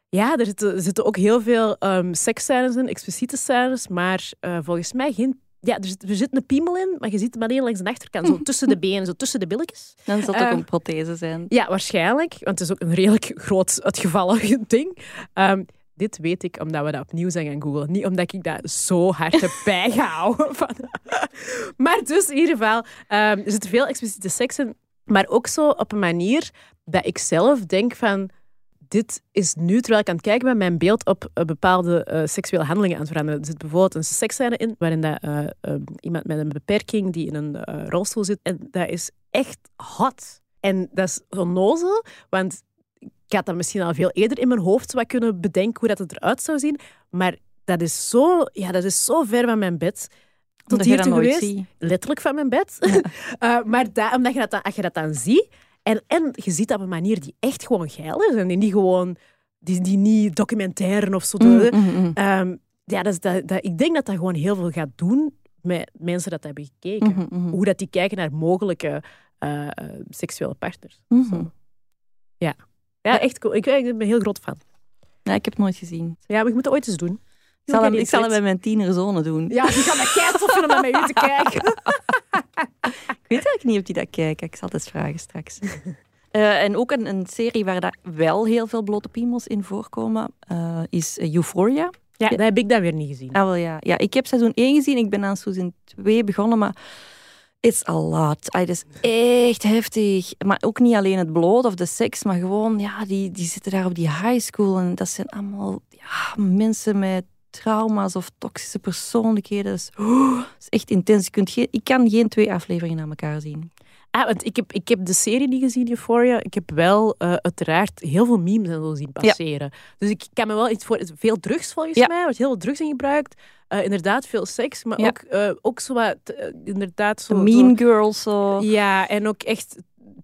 [SPEAKER 2] ja, er zitten, zitten ook heel veel um, seksscènes in, expliciete scènes, maar volgens mij geen... Ja, er zit, er zit een piemel in, maar je ziet hem alleen langs de achterkant, zo tussen de benen, zo tussen de billetjes.
[SPEAKER 3] Dan zal het ook een prothese zijn.
[SPEAKER 2] Ja, waarschijnlijk. Want het is ook een redelijk groot uitgevallen ding. Ehm, dit weet ik omdat we dat opnieuw zijn gaan googlen. Niet omdat ik dat zo hard bijgehouden. Van. Maar dus in ieder geval, ehm, er zit veel expliciete seks in. Maar ook zo op een manier dat ik zelf denk van... Dit is nu, terwijl ik aan het kijken ben, mijn beeld op eh, bepaalde eh, seksuele handelingen aan het veranderen. Er zit bijvoorbeeld een seksscène in, waarin dat, eh, eh, iemand met een beperking die in een rolstoel zit. En dat is echt hot. En dat is onnozel, want ik had dat misschien al veel eerder in mijn hoofd wat kunnen bedenken hoe dat het eruit zou zien. Maar dat is zo, ja, dat is zo ver van mijn bed. Tot hier toe geweest.
[SPEAKER 3] ziet.
[SPEAKER 2] Letterlijk van mijn bed. Eh, maar da- omdat je dat dan, als je dat dan ziet, en, en je ziet dat op een manier die echt gewoon geil is en die niet gewoon, die, die niet documentaire of zo.
[SPEAKER 3] Mm,
[SPEAKER 2] doen.
[SPEAKER 3] mm, mm.
[SPEAKER 2] Ehm, ja, dat is, dat, dat, ik denk dat dat gewoon heel veel gaat doen met mensen dat hebben gekeken.
[SPEAKER 3] Mhm, mhm.
[SPEAKER 2] Hoe dat die kijken naar mogelijke eh, eh, seksuele partners.
[SPEAKER 3] Mhm.
[SPEAKER 2] Ja, echt cool. Ik, ik ben een heel groot fan.
[SPEAKER 3] Ja, ik heb het nooit gezien.
[SPEAKER 2] Ja, maar ik moet het ooit eens doen.
[SPEAKER 3] Ik zal, hem,
[SPEAKER 2] Heel
[SPEAKER 3] ik zal hem bij mijn tienerzonen doen.
[SPEAKER 2] Ja, die gaan dat vinden om met u te kijken.
[SPEAKER 3] Ik weet eigenlijk niet of die dat kijken. Ik zal het eens vragen straks. Eh, en ook een, een serie waar daar wel heel veel blote piemels in voorkomen, eh, is eh, Euphoria.
[SPEAKER 2] Ja, dat heb ik dan weer niet gezien.
[SPEAKER 3] Ah, wel ja. ja. Ik heb seizoen 1 gezien, ik ben aan seizoen 2 begonnen, maar it's a lot. Het is echt heftig. Maar ook niet alleen het bloot of de seks, maar gewoon, ja, die, die zitten daar op die high school en dat zijn allemaal ja, mensen met trauma's of toxische persoonlijkheden. Dus, is echt intens. Je kunt geen, ik kan geen twee afleveringen aan elkaar zien.
[SPEAKER 2] Ah, want ik heb, ik heb de serie niet gezien, Euphoria. Ik heb wel eh, uiteraard heel veel memes en zo zien passeren. Dus ik kan me wel iets voor... Veel drugs volgens
[SPEAKER 3] Ja.
[SPEAKER 2] mij, er wordt heel veel drugs in gebruikt. Eh, inderdaad, veel seks, maar
[SPEAKER 3] Ja.
[SPEAKER 2] ook, eh, ook zo wat... inderdaad, zo...
[SPEAKER 3] De mean Girls, zo-
[SPEAKER 2] ja, en ook echt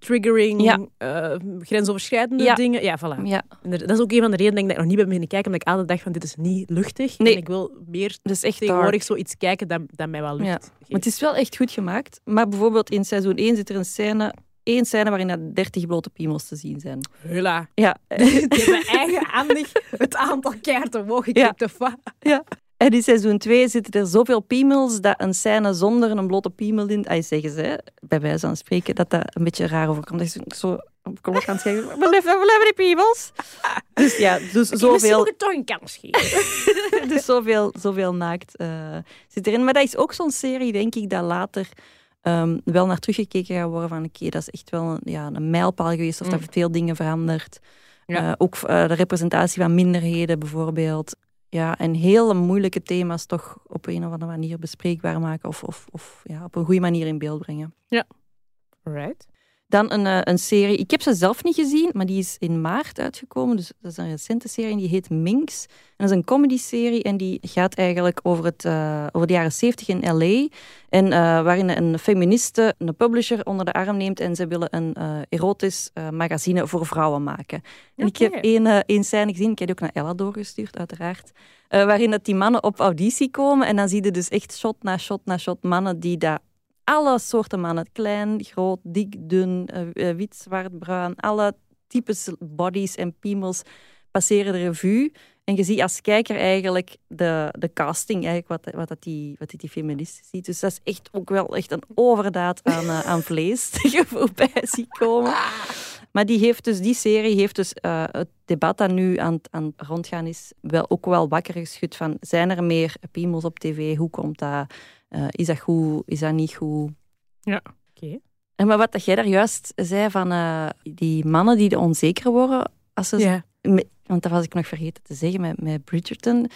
[SPEAKER 2] triggering,
[SPEAKER 3] Ja.
[SPEAKER 2] eh, grensoverschrijdende
[SPEAKER 3] Ja.
[SPEAKER 2] dingen. Ja, voilà.
[SPEAKER 3] Ja,
[SPEAKER 2] Dat is ook een van de redenen dat ik nog niet ben beginnen kijken, omdat ik altijd dacht van dit is niet luchtig.
[SPEAKER 3] Nee.
[SPEAKER 2] En ik wil meer
[SPEAKER 3] is echt
[SPEAKER 2] tegenwoordig
[SPEAKER 3] dark.
[SPEAKER 2] zoiets kijken dat, dat mij wel lucht
[SPEAKER 3] Ja.
[SPEAKER 2] geeft.
[SPEAKER 3] Maar het is wel echt goed gemaakt. Maar bijvoorbeeld in seizoen 1 zit er een scène, één scène waarin er 30 blote piemels te zien zijn.
[SPEAKER 2] Hula.
[SPEAKER 3] Ja.
[SPEAKER 2] Die hebben eigenhandig het aantal kaarten omhoog geklikt. of wat?
[SPEAKER 3] En in seizoen 2 zitten er zoveel piemels dat een scène zonder een blote piemel in... Ay, zeggen ze, bij wijze van spreken, dat dat een beetje raar overkomt. Dat is zo op klok aan het zeggen, we leven die piemels. Dus ja, dus zoveel,
[SPEAKER 2] ik toch een kans geven.
[SPEAKER 3] dus zoveel, zoveel naakt eh, zit erin. Maar dat is ook zo'n serie, denk ik, dat later ehm, wel naar teruggekeken gaat worden van oké, dat is echt wel een, ja, een mijlpaal geweest of dat
[SPEAKER 2] Mm.
[SPEAKER 3] veel dingen verandert.
[SPEAKER 2] Ja.
[SPEAKER 3] Eh, ook eh, de representatie van minderheden bijvoorbeeld. Ja, en hele moeilijke thema's toch op een of andere manier bespreekbaar maken of, of, of ja, op een goede manier in beeld brengen.
[SPEAKER 2] Right.
[SPEAKER 3] Dan een, eh, een serie, ik heb ze zelf niet gezien, maar die is in maart uitgekomen. Dus dat is een recente serie en die heet Minx. En dat is een comedy-serie en die gaat eigenlijk over, het, eh, over de jaren 70 in L.A. En eh, waarin een feministe een publisher onder de arm neemt en ze willen een erotisch magazine voor vrouwen maken. En ik heb één, één scène gezien, ik heb die ook naar Ella doorgestuurd, uiteraard. waarin dat die mannen op auditie komen en dan zie je dus echt shot na shot na shot mannen die daar alle soorten mannen, klein, groot, dik, dun, eh, eh, wit, zwart, bruin, alle types bodies en piemels passeren de revue. En je ziet als kijker eigenlijk de, de casting, eigenlijk wat, wat, dat die, wat die feministen ziet. Dus dat is echt ook wel echt een overdaad aan, eh, aan vlees dat je voorbij ziet komen. Maar die, heeft dus, die serie heeft dus het debat dat nu aan, aan het rondgaan is, wel, ook wel wakker geschud van zijn er meer piemels op tv? Hoe komt dat? Eh, is dat goed? Is dat niet goed?
[SPEAKER 2] Oké.
[SPEAKER 3] En maar wat dat jij daar juist zei van eh, die mannen die de onzeker worden, als ze,
[SPEAKER 2] Ja.
[SPEAKER 3] want dat was ik nog vergeten te zeggen met, met Bridgerton.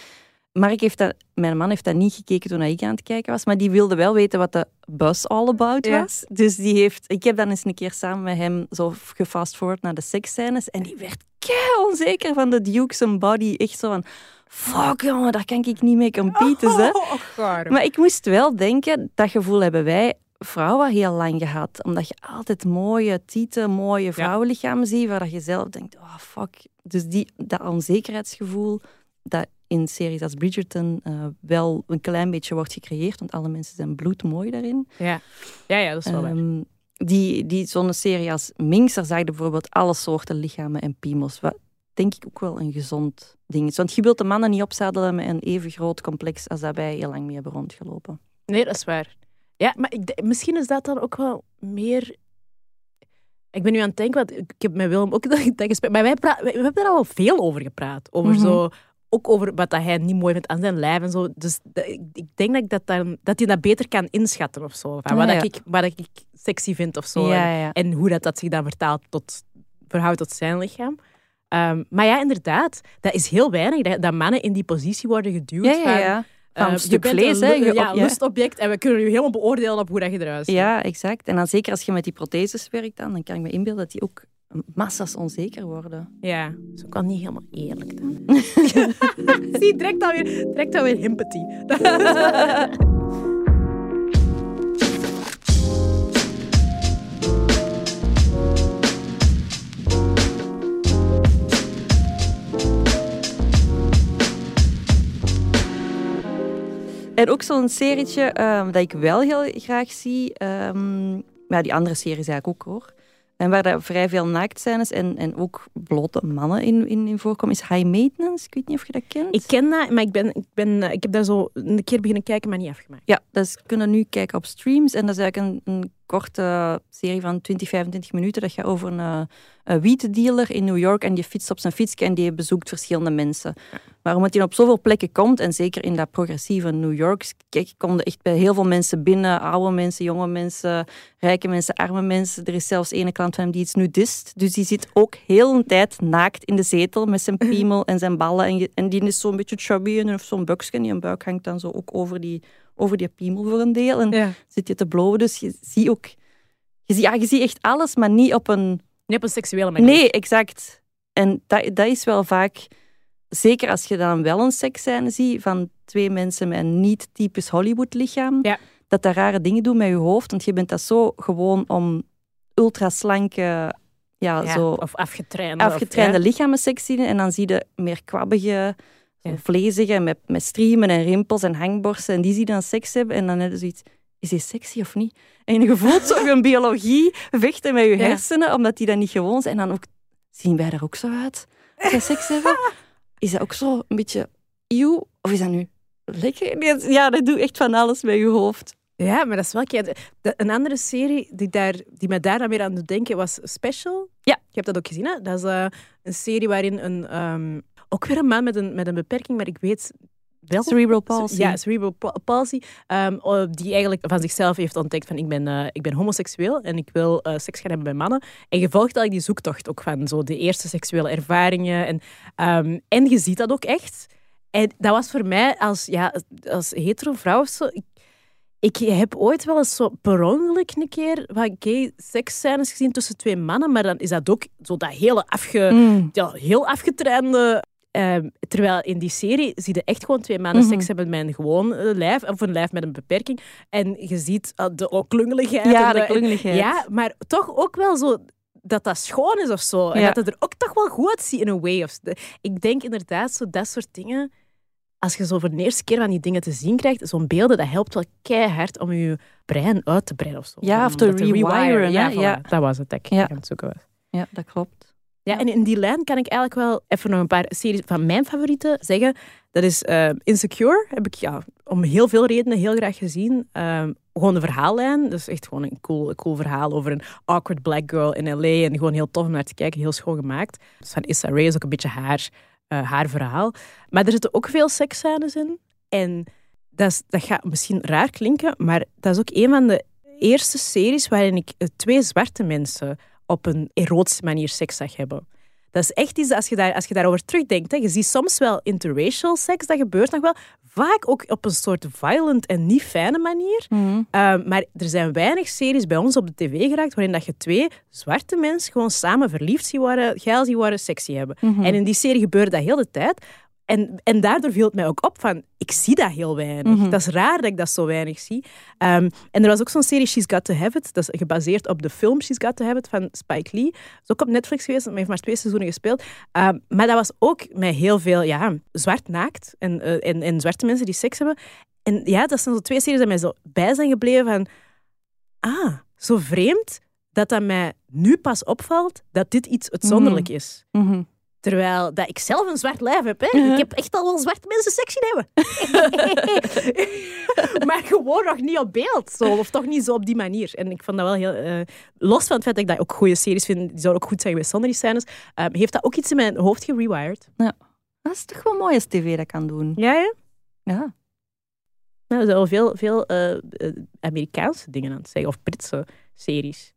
[SPEAKER 3] Mark heeft dat, mijn man heeft dat niet gekeken toen ik aan het kijken was, maar die wilde wel weten wat de buzz all about
[SPEAKER 2] Ja.
[SPEAKER 3] was. Dus die heeft, ik heb dan eens een keer samen met hem zo gefast forward naar de seksscènes en die werd kei onzeker van de Duke's body. Echt zo van, fuck jongen, daar kan ik niet mee competen. hè.
[SPEAKER 2] Oh.
[SPEAKER 3] Maar ik moest wel denken, dat gevoel hebben wij vrouwen heel lang gehad. Omdat je altijd mooie tieten, mooie vrouwenlichamen ziet, waar dat je zelf denkt, oh fuck. Dus die, dat onzekerheidsgevoel, dat in series als Bridgerton eh, wel een klein beetje wordt gecreëerd, want alle mensen zijn bloedmooi daarin.
[SPEAKER 2] Ja. Ja, ja, dat is wel waar.
[SPEAKER 3] Ehm, die, die, Zo'n serie als Minx, daar zag je bijvoorbeeld alle soorten lichamen en piemels. Wat denk ik ook wel een gezond ding is. Want je wilt de mannen niet opzadelen met een even groot complex als dat wij heel lang mee hebben rondgelopen.
[SPEAKER 2] Nee, dat is waar. Ja, maar ik, misschien is dat dan ook wel meer... Ik ben nu aan het denken, want ik heb met Willem ook dat, dat gesprek... Maar wij, we hebben er al veel over gepraat. Over
[SPEAKER 3] Mhm.
[SPEAKER 2] zo... Ook over wat dat hij niet mooi vindt aan zijn lijf en zo. Dus dat- ik, ik denk dat, ik dat, dan, dat hij dat beter kan inschatten of zo. Van wat,
[SPEAKER 3] Ja,
[SPEAKER 2] dat
[SPEAKER 3] ja.
[SPEAKER 2] ik, wat ik sexy vind of zo.
[SPEAKER 3] Ja,
[SPEAKER 2] En, en hoe dat, dat zich dan vertaalt tot, verhoudt tot zijn lichaam. Ehm, maar ja, inderdaad. Dat is heel weinig dat, dat mannen in die positie worden geduwd.
[SPEAKER 3] Ja, ja,
[SPEAKER 2] van,
[SPEAKER 3] ja. Van een
[SPEAKER 2] je
[SPEAKER 3] stuk
[SPEAKER 2] bent
[SPEAKER 3] vlees,
[SPEAKER 2] een
[SPEAKER 3] hè. Je-
[SPEAKER 2] ja, lustobject. En we kunnen je helemaal beoordelen op hoe dat je eruit ziet.
[SPEAKER 3] Ja, exact. En dan zeker als je met die protheses werkt, dan, dan kan ik me inbeelden dat die ook massas onzeker worden.
[SPEAKER 2] Ja, dat is ook niet helemaal eerlijk dan. Zie, direct alweer, direct alweer empathy.
[SPEAKER 3] En ook zo'n serietje ehm, dat ik wel heel graag zie. ehm, maar die andere series eigenlijk ook hoor. En waar er vrij veel naaktscènes en, en ook blote mannen in, in, in voorkomen, is High Maintenance. Ik weet niet of je dat kent.
[SPEAKER 2] Ik ken dat, maar ik, ben, ik, ben, eh, ik heb daar zo een keer beginnen kijken, maar niet afgemaakt.
[SPEAKER 3] Ja, dat is, kunnen nu kijken op streams. En dat is eigenlijk een, een korte serie van 20, 25 minuten. Dat gaat over een, uh, een wietdealer in New York. En die fietst op zijn fiets en die bezoekt verschillende mensen. Maar omdat hij op zoveel plekken komt, en zeker in dat progressieve New York, kijk, komt er echt bij heel veel mensen binnen. Oude mensen, jonge mensen, rijke mensen, arme mensen. Er is zelfs ene klant van hem die iets nudist. Dus die zit ook heel een tijd naakt in de zetel met zijn piemel en zijn ballen. En, die is zo'n beetje chubby en heeft zo'n buksken. Die een buik hangt dan zo ook over die, over die piemel voor een deel. En
[SPEAKER 2] Ja.
[SPEAKER 3] zit je te blowen. Dus je ziet ook... Je ziet, ja, je ziet echt alles, maar niet op een...
[SPEAKER 2] Niet op een seksuele manier.
[SPEAKER 3] Nee, exact. En dat, dat is wel vaak... Zeker als je dan wel een seksscène ziet van twee mensen met een niet-typisch Hollywood-lichaam,
[SPEAKER 2] Ja.
[SPEAKER 3] dat dat rare dingen doen met je hoofd. Want je bent dat zo gewoon om ultraslanke, ja,
[SPEAKER 2] Ja,
[SPEAKER 3] zo
[SPEAKER 2] Of afgetrainde.
[SPEAKER 3] afgetrainde
[SPEAKER 2] of, ja.
[SPEAKER 3] lichamen seks zien. En dan zie je meer kwabbige, zo
[SPEAKER 2] Ja.
[SPEAKER 3] vlezige, met, met striemen en rimpels en hangborsten. En die zie je dan seks hebben. En dan heb je zoiets, is hij sexy of niet? En je voelt zo biologie vechten met je
[SPEAKER 2] Ja.
[SPEAKER 3] hersenen, omdat die dat niet gewoon zijn. En dan ook, zien wij er ook zo uit? Als we seks hebben? Is dat ook zo een beetje eeuw? Of is dat nu lekker? Ja, dat doet echt van alles met je hoofd.
[SPEAKER 2] Ja, maar dat is wel... Een andere serie die, daar, die mij daar dan weer aan doet denken was Special.
[SPEAKER 3] Ja.
[SPEAKER 2] Je hebt dat ook gezien, hè? Dat is eh, een serie waarin een... ehm, ook weer een man met een, met een beperking, maar ik weet wel...
[SPEAKER 3] Cerebral palsy.
[SPEAKER 2] Ja, cerebral pa- palsy. ehm, oh, die eigenlijk van zichzelf heeft ontdekt van ik ben, eh, ik ben homoseksueel en ik wil eh, seks gaan hebben met mannen. En je volgt eigenlijk die zoektocht ook van zo de eerste seksuele ervaringen. En, ehm, en je ziet dat ook echt. En dat was voor mij als, ja, als hetero vrouw of zo... Ik, Ik heb ooit wel eens zo per ongeluk een keer wat gay seksscènes gezien tussen twee mannen, maar dan is dat ook zo dat hele afge,
[SPEAKER 3] Mm.
[SPEAKER 2] ja, heel afgetrainde. Ehm, terwijl in die serie zie je echt gewoon twee mannen
[SPEAKER 3] Mhm.
[SPEAKER 2] seks hebben met een gewoon lijf, of een lijf met een beperking. En je ziet eh, de klungeligheid.
[SPEAKER 3] Ja, de klungeligheid.
[SPEAKER 2] Ja, maar toch ook wel zo dat dat schoon is of zo. En dat het er ook toch wel goed uitziet in een way. Of, ik denk inderdaad, zo dat soort dingen... Als je zo voor de eerste keer van die dingen te zien krijgt, zo'n beelden, dat helpt wel keihard om je brein uit te breiden of zo.
[SPEAKER 3] Ja, of te rewiren,
[SPEAKER 2] Ja,
[SPEAKER 3] hè?
[SPEAKER 2] voilà.
[SPEAKER 3] Ja.
[SPEAKER 2] dat was het dat ik aan het zoeken was.
[SPEAKER 3] Ja, dat klopt.
[SPEAKER 2] Ja, en in die lijn kan ik eigenlijk wel even nog een paar series van mijn favorieten zeggen. Dat is eh, Insecure, heb ik ja, om heel veel redenen heel graag gezien. Ehm, gewoon de verhaallijn, dus echt gewoon een cool, cool verhaal over een awkward black girl in L.A. En gewoon heel tof om naar te kijken, heel schoon gemaakt. Dus van Issa Rae is ook een beetje haar, eh, haar verhaal. Maar er zitten ook veel seksscènes in. En dat, is, dat gaat misschien raar klinken, maar dat is ook een van de eerste series waarin ik eh, twee zwarte mensen op een erotische manier seks zag hebben. Dat is echt iets, als je, daar, als je daarover terugdenkt, hè, je ziet soms wel interracial seks, dat gebeurt nog wel. Vaak ook op een soort violent en niet fijne manier.
[SPEAKER 3] Mhm.
[SPEAKER 2] Uh, maar er zijn weinig series bij ons op de tv geraakt waarin dat je twee zwarte mensen gewoon samen verliefd zien worden, geil zien worden, sexy hebben.
[SPEAKER 3] Mhm.
[SPEAKER 2] En in die serie gebeurde dat heel de tijd. En, en daardoor viel het mij ook op van, ik zie dat heel weinig.
[SPEAKER 3] Mhm.
[SPEAKER 2] Dat is raar dat ik dat zo weinig zie. Um, en er was ook zo'n serie, She's Got To Have It. Dat is gebaseerd op de film She's Got To Have It van Spike Lee. Dat is ook op Netflix geweest, maar heeft maar twee seizoenen gespeeld. Um, maar dat was ook met heel veel ja, zwart naakt en, uh, en, en zwarte mensen die seks hebben. En ja, dat zijn zo twee series die mij zo bij zijn gebleven van... Ah, zo vreemd dat dat mij nu pas opvalt dat dit iets uitzonderlijk is.
[SPEAKER 3] Mhm.
[SPEAKER 2] Terwijl dat ik zelf een zwart lijf heb. Hè. Ik heb echt al wel zwarte mensen seks zien hebben. maar gewoon nog niet op beeld. Zo, of toch niet zo op die manier. En ik vond dat wel heel... Uh, los van het feit dat ik dat ook goede series vind, die zouden ook goed zijn geweest zonder die scènes, uh, heeft dat ook iets in mijn hoofd gerewired.
[SPEAKER 3] Ja. Dat is toch wel mooi als tv dat kan doen.
[SPEAKER 2] Ja, ja.
[SPEAKER 3] Ja.
[SPEAKER 2] Nou, er zijn wel veel, veel uh, Amerikaanse dingen aan het zeggen. Of Britse series.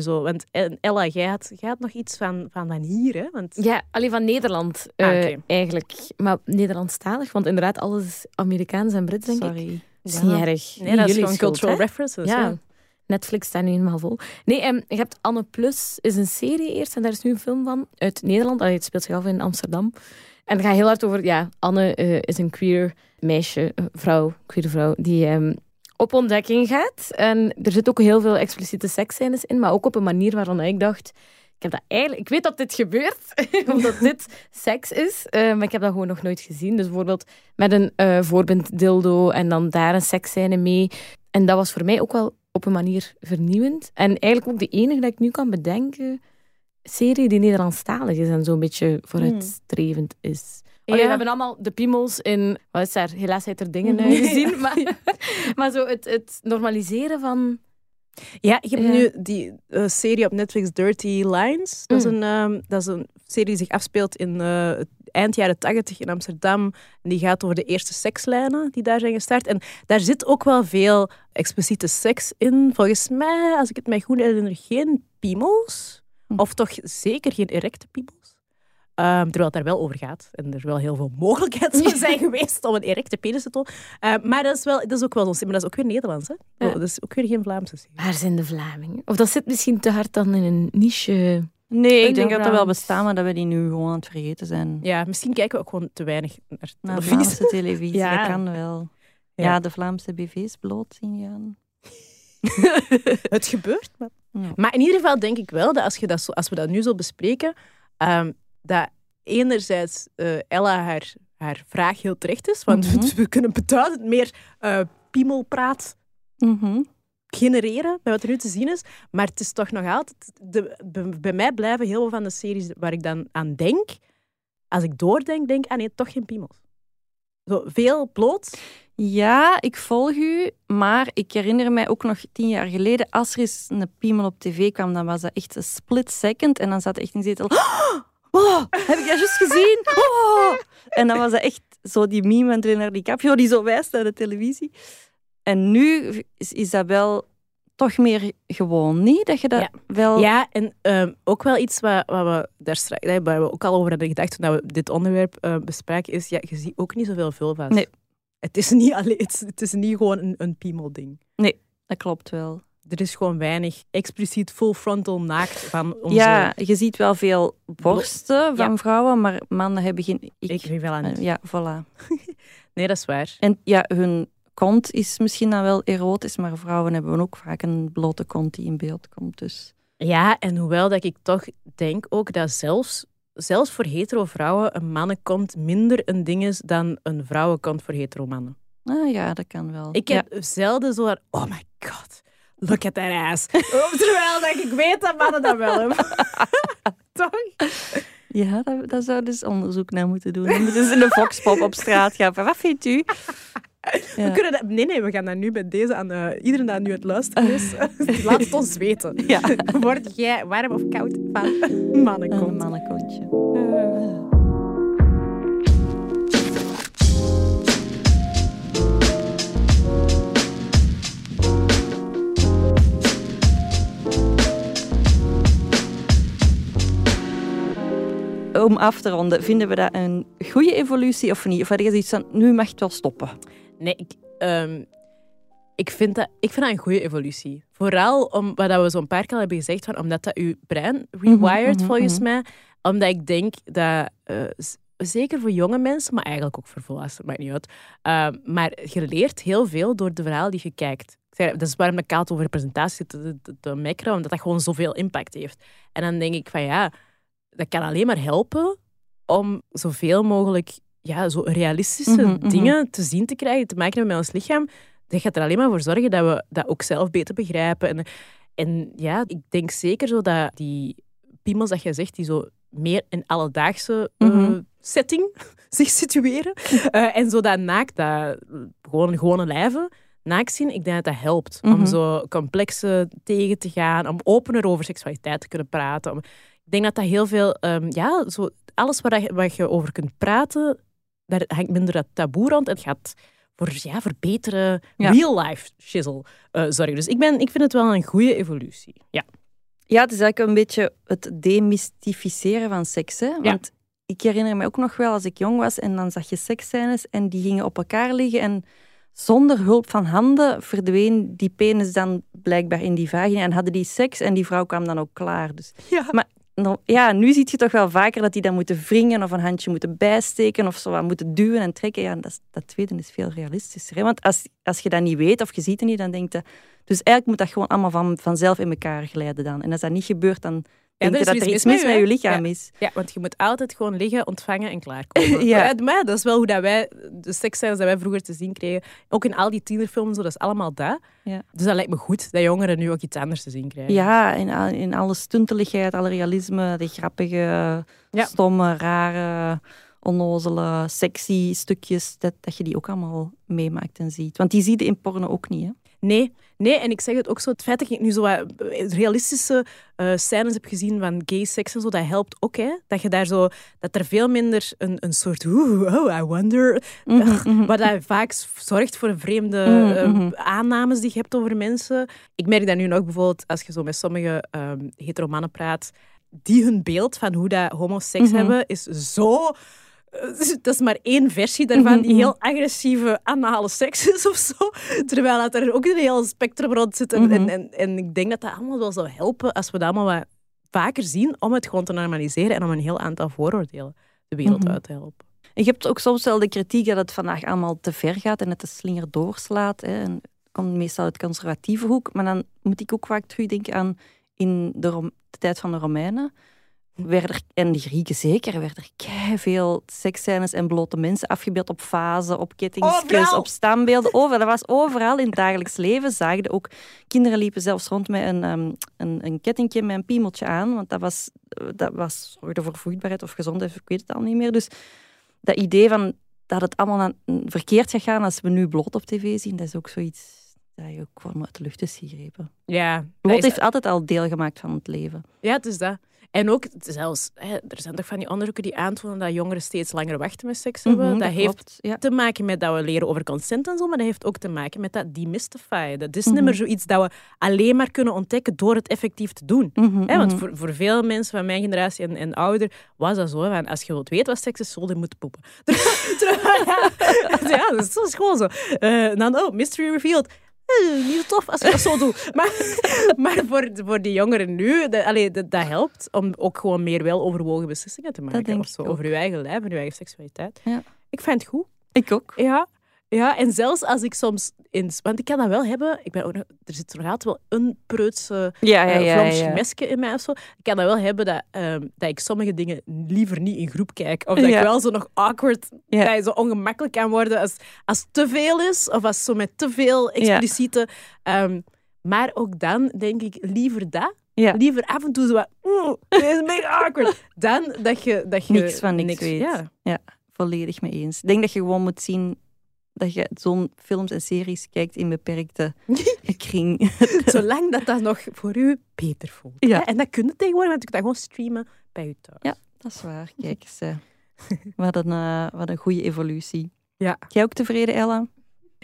[SPEAKER 2] Zo, want Ella, jij had, jij had nog iets van, van, van hier, hè? Want...
[SPEAKER 1] Ja, alleen van Nederland
[SPEAKER 2] ah, okay.
[SPEAKER 1] eigenlijk. Maar Nederlandstalig, want inderdaad alles is Amerikaans en Brits, denk
[SPEAKER 3] Sorry.
[SPEAKER 1] ik. Dat is ja. niet erg.
[SPEAKER 2] Nee, dat is gewoon
[SPEAKER 1] schuld,
[SPEAKER 2] cultural
[SPEAKER 1] hè?
[SPEAKER 2] references.
[SPEAKER 1] Ja.
[SPEAKER 2] ja.
[SPEAKER 1] Netflix staat nu helemaal vol. Nee, um, je hebt Anne Plus, is een serie eerst en daar is nu een film van uit Nederland. Allee, het speelt zich af in Amsterdam. En het gaat heel hard over, ja, Anne uh, is een queer meisje, vrouw, queer vrouw, die um, op ontdekking gaat. En er zit ook heel veel expliciete seksscènes in, maar ook op een manier waarvan ik dacht... Ik, heb dat eigenlijk, ik weet dat dit gebeurt, omdat dit seks is, uh, maar ik heb dat gewoon nog nooit gezien. Dus bijvoorbeeld met een uh, voorbind dildo en dan daar een seksscène mee. En dat was voor mij ook wel op een manier vernieuwend. En eigenlijk ook de enige dat ik nu kan bedenken, serie die Nederlandstalig is en zo'n beetje vooruitstrevend is. Ja. Allee, we hebben allemaal de piemels in... Wat is daar? Helaas heeft er dingen uh, gezien. Ja. Maar, maar zo het, het normaliseren van...
[SPEAKER 2] Ja, ik heb ja. nu die uh, serie op Netflix Dirty Lines. Dat, mm. is een, um, dat is een serie die zich afspeelt in uh, eind jaren tachtig in Amsterdam. En die gaat over de eerste sekslijnen die daar zijn gestart. En daar zit ook wel veel expliciete seks in. Volgens mij, als ik het mij goed herinner, geen piemels. Hm. Of toch zeker geen erecte piemels. Um, terwijl het daar wel over gaat. En er wel heel veel mogelijkheden zijn geweest om een erecte penis te tonen. Uh, maar dat is, wel, dat is ook wel zo'n Maar dat is ook weer Nederlands. Hè? Ja. Dat is ook weer geen Vlaamse serie.
[SPEAKER 1] Waar zijn de Vlamingen? Of dat zit misschien te hard dan in een niche...
[SPEAKER 3] Nee, ik denk dat dat wel bestaat, maar dat we die nu gewoon aan het vergeten zijn.
[SPEAKER 2] Ja, misschien kijken we ook gewoon te weinig naar
[SPEAKER 3] Naar de Vlaamse televisie, ja. dat kan wel. Ja. ja, de Vlaamse BV's bloot zien gaan.
[SPEAKER 2] het gebeurt, maar... Ja. Maar in ieder geval denk ik wel dat als, je dat zo, als we dat nu zo bespreken... Um, dat enerzijds uh, Ella haar, haar vraag heel terecht is, want mm -hmm. we, we, kunnen beduidend meer uh, piemelpraat
[SPEAKER 3] mm -hmm.
[SPEAKER 2] genereren bij wat er nu te zien is. Maar het is toch nog altijd... De, bij, bij, mij blijven heel veel van de series waar ik dan aan denk, als ik doordenk, denk ik, ah nee, toch geen piemels. Zo veel bloot.
[SPEAKER 3] Ja, ik volg u, maar ik herinner mij ook nog tien jaar geleden, als er eens een piemel op tv kwam, dan was dat echt een split second en dan zat echt in zetel... Oh, heb ik dat juist gezien? Oh. En dan was dat echt zo die meme van trainer DiCaprio die zo wijst naar de televisie. En nu is, is dat wel toch meer gewoon, niet? Dat je dat
[SPEAKER 2] ja.
[SPEAKER 3] wel...
[SPEAKER 2] Ja, en um, ook wel iets wat, wat we daar straks, waar we ook al over hadden gedacht toen we dit onderwerp uh, bespraken, is, ja, je ziet ook niet zoveel vulva's.
[SPEAKER 3] Nee.
[SPEAKER 2] Het is niet, alleen, het, is- het is niet gewoon een, een piemelding.
[SPEAKER 3] Dat klopt wel.
[SPEAKER 2] Er is gewoon weinig expliciet full frontal naakt van onze...
[SPEAKER 3] Ja, je ziet wel veel borsten van
[SPEAKER 2] Ja.
[SPEAKER 3] vrouwen, maar mannen hebben geen... Ik,
[SPEAKER 2] weet wel aan
[SPEAKER 3] ja, voilà.
[SPEAKER 2] Nee, dat is waar.
[SPEAKER 3] En ja, hun kont is misschien dan wel erotisch, maar vrouwen hebben ook vaak een blote kont die in beeld komt. Dus
[SPEAKER 2] Ja, en hoewel dat ik toch denk ook dat zelfs, zelfs voor hetero vrouwen een mannenkont minder een ding is dan een vrouwenkont voor hetero mannen.
[SPEAKER 3] ah, ja, dat kan wel.
[SPEAKER 2] Ik heb zelden zo oh my god, look at that ass. Terwijl dat ik weet dat mannen dat wel hebben. toch?
[SPEAKER 3] Ja, dat, dat zou dus onderzoek naar moeten doen. Dan moeten ze in de voxpop op straat gaan. Wat vindt u?
[SPEAKER 2] We kunnen dat, nee, nee, we gaan dat nu bij deze aan eh, iedereen die nu het luisteren is. Laat het ons weten.
[SPEAKER 3] Ja.
[SPEAKER 2] Word jij warm of koud van
[SPEAKER 3] Een
[SPEAKER 2] mannenkont?
[SPEAKER 3] mannenkontje. Om af te ronden, vinden we dat een goede evolutie of niet? Of je zoiets van, nu mag het wel stoppen?
[SPEAKER 2] Nee, ik, ehm, ik, vind dat, ik vind dat een goede evolutie. Vooral om wat we zo'n paar keer hebben gezegd, van, omdat dat je brein rewired,
[SPEAKER 3] mhm,
[SPEAKER 2] volgens
[SPEAKER 3] mhm.
[SPEAKER 2] mij. Omdat ik denk dat, eh, zeker voor jonge mensen, maar eigenlijk ook voor volwassenen, maakt niet uit. ehm, maar je leert heel veel door de verhalen die je kijkt. Dat is waarom ik altijd over representatie te, te, te mekkeren, omdat dat gewoon zoveel impact heeft. En dan denk ik van ja, dat kan alleen maar helpen om zoveel mogelijk ja, zo realistische
[SPEAKER 3] Mhm, mhm.
[SPEAKER 2] dingen te zien te krijgen, te maken hebben met ons lichaam. Dat gaat er alleen maar voor zorgen dat we dat ook zelf beter begrijpen. En, en ja, ik denk zeker zo dat die piemels dat jij zegt, die zo meer in alledaagse eh,
[SPEAKER 3] Mhm.
[SPEAKER 2] setting zich situeren. Eh, en zo dat naakt, dat gewoon gewone lijven, naakt zien, ik denk dat dat helpt. Om zo complexe tegen te gaan, om opener over seksualiteit te kunnen praten. Om, ik denk dat dat heel veel, ehm, ja, zo, alles waar je, waar je over kunt praten, daar hangt minder dat taboe rond. Het gaat voor, ja, voor betere
[SPEAKER 3] Ja.
[SPEAKER 2] real-life shizzle eh, zorgen. Dus ik, ben, ik vind het wel een goede evolutie. Ja.
[SPEAKER 3] Ja, het is eigenlijk een beetje het demystificeren van seks. Hè? Want ik herinner me ook nog wel als ik jong was en dan zag je seksscènes en die gingen op elkaar liggen en zonder hulp van handen verdween die penis dan blijkbaar in die vagina en hadden die seks en die vrouw kwam dan ook klaar. Dus,
[SPEAKER 2] Ja.
[SPEAKER 3] Maar ja, nu zie je toch wel vaker dat die dan moeten wringen of een handje moeten bijsteken of zo wat moeten duwen en trekken. Ja, dat, dat tweede is veel realistischer. Hè? Want als, als je dat niet weet of je ziet het niet, dan denk je... Dus eigenlijk moet dat gewoon allemaal van, vanzelf in elkaar glijden dan. En als dat niet gebeurt, dan denk
[SPEAKER 2] er is
[SPEAKER 3] dat
[SPEAKER 2] er iets mis met
[SPEAKER 3] je lichaam
[SPEAKER 2] Ja.
[SPEAKER 3] is.
[SPEAKER 2] Ja, want je moet altijd gewoon liggen, ontvangen en klaarkomen.
[SPEAKER 3] Ja.
[SPEAKER 2] Ja. Maar dat is wel hoe dat wij, de seksscènes dat wij vroeger te zien kregen, ook in al die tienerfilms, zo, dat is allemaal dat.
[SPEAKER 3] Ja.
[SPEAKER 2] Dus dat lijkt me goed dat jongeren nu ook iets anders te zien krijgen.
[SPEAKER 3] Ja, in, in alle stunteligheid, alle realisme, de grappige,
[SPEAKER 2] Ja.
[SPEAKER 3] stomme, rare, onnozele, sexy stukjes, dat, dat je die ook allemaal meemaakt en ziet. Want die zie je in porno ook niet, hè?
[SPEAKER 2] Nee, nee, en ik zeg het ook zo, het feit dat ik nu zo wat realistische eh, scènes heb gezien van gay seks en zo, dat helpt ook, hè. Dat je daar zo, dat er veel minder een, een soort, oeh, oh, I wonder, wat dat vaak zorgt voor vreemde
[SPEAKER 3] Mhm,
[SPEAKER 2] eh,
[SPEAKER 3] mhm.
[SPEAKER 2] aannames die je hebt over mensen. Ik merk dat nu nog bijvoorbeeld, als je zo met sommige um, heteromannen praat, die hun beeld van hoe dat homo's seks
[SPEAKER 3] Mhm.
[SPEAKER 2] hebben, is zo... Dat is maar één versie daarvan die
[SPEAKER 3] Mhm,
[SPEAKER 2] heel agressieve anale seks is of zo. Terwijl dat er ook een heel spectrum rond zit. En,
[SPEAKER 3] Mhm.
[SPEAKER 2] en, en, en ik denk dat dat allemaal wel zou helpen als we dat allemaal wat vaker zien om het gewoon te normaliseren en om een heel aantal vooroordelen de wereld
[SPEAKER 3] Mhm.
[SPEAKER 2] uit te helpen.
[SPEAKER 3] En je hebt ook soms wel de kritiek dat het vandaag allemaal te ver gaat en het de slinger doorslaat. Hè. En het komt meestal uit de conservatieve hoek. Maar dan moet ik ook vaak terugdenken aan in de, Rom- de tijd van de Romeinen. Werden er, en de Grieken zeker, werden er veel seksscènes en blote mensen afgebeeld op vazen, op kettingskes,
[SPEAKER 2] Overal.
[SPEAKER 3] op standbeelden. Overal. Dat was overal in het dagelijks leven. Zagen ook, kinderen liepen zelfs rond met een, um, een, een kettingje met een piemeltje aan, want dat, was, dat was, zorgde voor vloeibaarheid of gezondheid, ik weet het al niet meer. Dus dat idee van dat het allemaal aan, verkeerd gaat gaan als we nu bloot op tv zien, dat is ook zoiets dat je ook gewoon uit de lucht is gegrepen.
[SPEAKER 2] Ja,
[SPEAKER 3] Bloot
[SPEAKER 2] is-
[SPEAKER 3] heeft altijd al deel gemaakt van het leven.
[SPEAKER 2] ja, het is dat. En ook zelfs, hè, er zijn toch van die onderzoeken die aantonen dat jongeren steeds langer wachten met seks hebben.
[SPEAKER 3] Mhm,
[SPEAKER 2] dat, heeft
[SPEAKER 3] klopt, ja.
[SPEAKER 2] te maken met dat we leren over consent en zo, maar dat heeft ook te maken met dat demystify. Dat is
[SPEAKER 3] Mhm.
[SPEAKER 2] niet meer zoiets dat we alleen maar kunnen ontdekken door het effectief te doen.
[SPEAKER 3] Mhm,
[SPEAKER 2] Hè, want voor, voor veel mensen van mijn generatie en, en ouder was dat zo. Van, als je wilt weten wat seks is, zul je moeten poepen. Ja, ja, dat is, dat is gewoon zo. Eh, dan, oh, mystery revealed. Eh, niet tof als je dat zo doet. Maar, maar voor, voor die jongeren nu, dat, allee, dat, dat helpt om ook gewoon meer weloverwogen beslissingen te maken.
[SPEAKER 3] denk
[SPEAKER 2] of zo,
[SPEAKER 3] ik
[SPEAKER 2] over je eigen lijf en je eigen seksualiteit.
[SPEAKER 3] Ja.
[SPEAKER 2] Ik vind het goed.
[SPEAKER 3] Ik ook.
[SPEAKER 2] Ja. Ja, en zelfs als ik soms... In, want ik kan dat wel hebben. Ik ben ook nog, er zit altijd wel een preutse
[SPEAKER 3] Ja, ja,
[SPEAKER 2] eh,
[SPEAKER 3] ja. Ja.
[SPEAKER 2] in mij of zo. Ik kan dat wel hebben dat, ehm, dat ik sommige dingen liever niet in groep kijk. Of dat
[SPEAKER 3] Ja.
[SPEAKER 2] ik wel zo nog awkward,
[SPEAKER 3] Ja.
[SPEAKER 2] dat je zo ongemakkelijk kan worden als, als te veel is. Of als zo met te veel expliciete... ehm, maar ook dan denk ik liever dat.
[SPEAKER 3] Ja.
[SPEAKER 2] Liever af en toe zo wat... Oeh, dit is mega awkward. Dan dat je... Dat je
[SPEAKER 3] Niks van niks weet.
[SPEAKER 2] Ja.
[SPEAKER 3] Volledig mee eens. Ik denk dat je gewoon moet zien dat je zo'n films en series kijkt in beperkte kring.
[SPEAKER 2] Zolang dat dat nog voor u beter voelt.
[SPEAKER 3] Ja.
[SPEAKER 2] Hè? En dat kun je tegenwoordig, want je kunt dat gewoon streamen bij je thuis.
[SPEAKER 3] Ja. Dat is waar. Kijk eens. eh. Wat een, eh, wat een goede evolutie.
[SPEAKER 2] Ja.
[SPEAKER 3] Jij ook tevreden, Ella?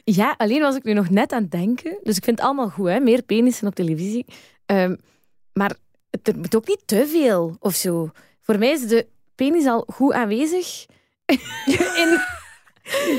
[SPEAKER 1] Ja, alleen was ik nu nog net aan het denken. Dus ik vind het allemaal goed, hè? meer penissen op televisie. Ehm, maar het- er moet ook niet te veel of zo. Voor mij is de penis al goed aanwezig. in,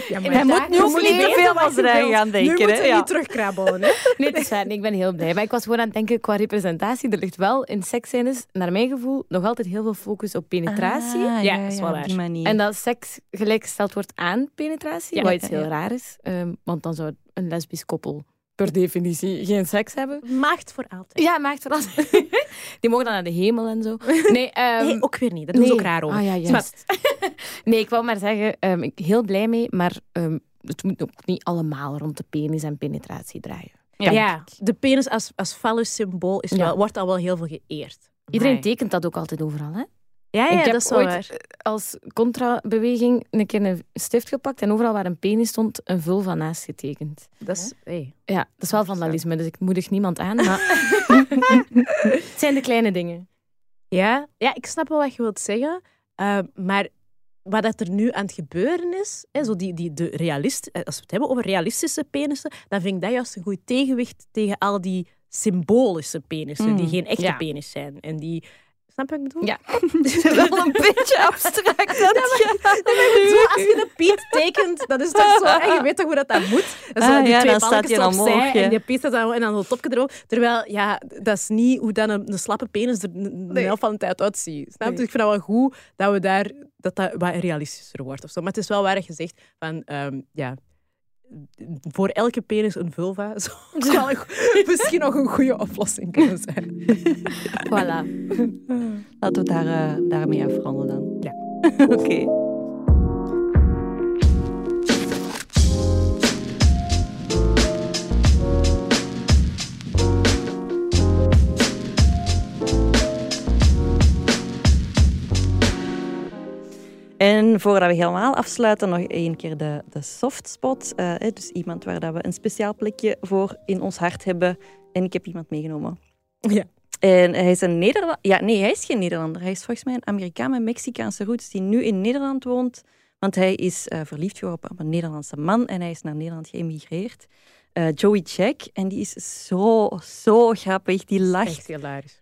[SPEAKER 2] Ja,
[SPEAKER 1] En
[SPEAKER 3] Hij
[SPEAKER 1] daar
[SPEAKER 3] moet nu ook niet te veel als er
[SPEAKER 1] wilt.
[SPEAKER 3] gaan
[SPEAKER 2] nu
[SPEAKER 3] denken.
[SPEAKER 2] moeten
[SPEAKER 3] hè?
[SPEAKER 2] we
[SPEAKER 3] Ja.
[SPEAKER 2] niet terugkrabbelen. Hè?
[SPEAKER 1] nee, het is waar. Nee, ik ben heel blij. Maar ik was gewoon aan het denken qua representatie. Er ligt wel in seksscènes, naar mijn gevoel, nog altijd heel veel focus op penetratie.
[SPEAKER 3] Ah,
[SPEAKER 2] Ja, dat is wel
[SPEAKER 3] op
[SPEAKER 2] waar.
[SPEAKER 3] die manier.
[SPEAKER 1] En dat seks gelijkgesteld wordt aan penetratie,
[SPEAKER 2] Ja.
[SPEAKER 1] wat iets
[SPEAKER 3] Ja, ja.
[SPEAKER 1] heel raar is. Ehm, want dan zou een lesbisch koppel per definitie geen seks hebben.
[SPEAKER 2] Maagd voor altijd.
[SPEAKER 1] Ja, maakt vooral. Die mogen dan naar de hemel en zo. Nee, ehm,
[SPEAKER 2] Nee, ook weer niet. Dat
[SPEAKER 1] nee.
[SPEAKER 2] ook raar over.
[SPEAKER 1] Ah ja, juist. nee, ik wou maar zeggen, ehm, ik heel blij mee, maar ehm, het moet ook niet allemaal rond de penis en penetratie draaien.
[SPEAKER 2] Ja, de penis als, als fallus symbool is
[SPEAKER 1] Ja.
[SPEAKER 2] wel, wordt al wel heel veel geëerd.
[SPEAKER 1] Iedereen tekent dat ook altijd overal, hè?
[SPEAKER 2] Ja, ja
[SPEAKER 1] ik heb
[SPEAKER 2] dat is
[SPEAKER 1] ooit
[SPEAKER 2] waar.
[SPEAKER 1] als contrabeweging een keer een stift gepakt en overal waar een penis stond, een vulva naast getekend.
[SPEAKER 2] Dat is, hey.
[SPEAKER 1] Ja, dat is wel vandalisme, dus ik moedig niemand aan, maar het zijn de kleine dingen.
[SPEAKER 2] ja, ja, ik snap wel wat je wilt zeggen. eh, maar wat dat er nu aan het gebeuren is, hè, zo die, die, de realist, eh, als we het hebben over realistische penissen, dan vind ik dat juist een goed tegenwicht tegen al die symbolische penissen, die
[SPEAKER 3] Mm,
[SPEAKER 2] geen echte
[SPEAKER 1] ja.
[SPEAKER 2] penis zijn. En die... Snap je wat ik bedoel?
[SPEAKER 1] Ja.
[SPEAKER 3] wel een beetje abstract. Dat
[SPEAKER 2] Zo, als je een Piet tekent, dat is toch zo. En je weet toch hoe dat, dat moet? Dat is
[SPEAKER 3] Ah,
[SPEAKER 2] die
[SPEAKER 3] ja,
[SPEAKER 2] twee
[SPEAKER 3] dan staat
[SPEAKER 2] balkjes opzij
[SPEAKER 3] omhoog, ja.
[SPEAKER 2] En die Piet staat dan, en dan zo'n topje erop. Terwijl, ja, dat is niet hoe dan een, een slappe penis er de de helft van de tijd uitziet. Snap je? Dus ik vind dat wel goed dat we daar, dat, dat wat realistischer wordt. Of zo. Maar het is wel waar zegt van, ehm, ja, voor elke penis een vulva zou misschien nog een goede oplossing kunnen zijn.
[SPEAKER 1] Voilà.
[SPEAKER 3] Laten we daar, eh, daarmee afronden dan.
[SPEAKER 2] Ja.
[SPEAKER 3] Oké. En voordat we helemaal afsluiten, nog één keer de, de softspot. Eh, dus iemand waar dat we een speciaal plekje voor in ons hart hebben. En ik heb iemand meegenomen.
[SPEAKER 2] Ja.
[SPEAKER 3] En hij is een Nederlander. Ja, nee, hij is geen Nederlander. Hij is volgens mij een Amerikaan met Mexicaanse roots die nu in Nederland woont. Want hij is eh, verliefd geworden op een Nederlandse man en hij is naar Nederland geëmigreerd. Eh, Joey Jack. En die is zo, zo grappig. Die lacht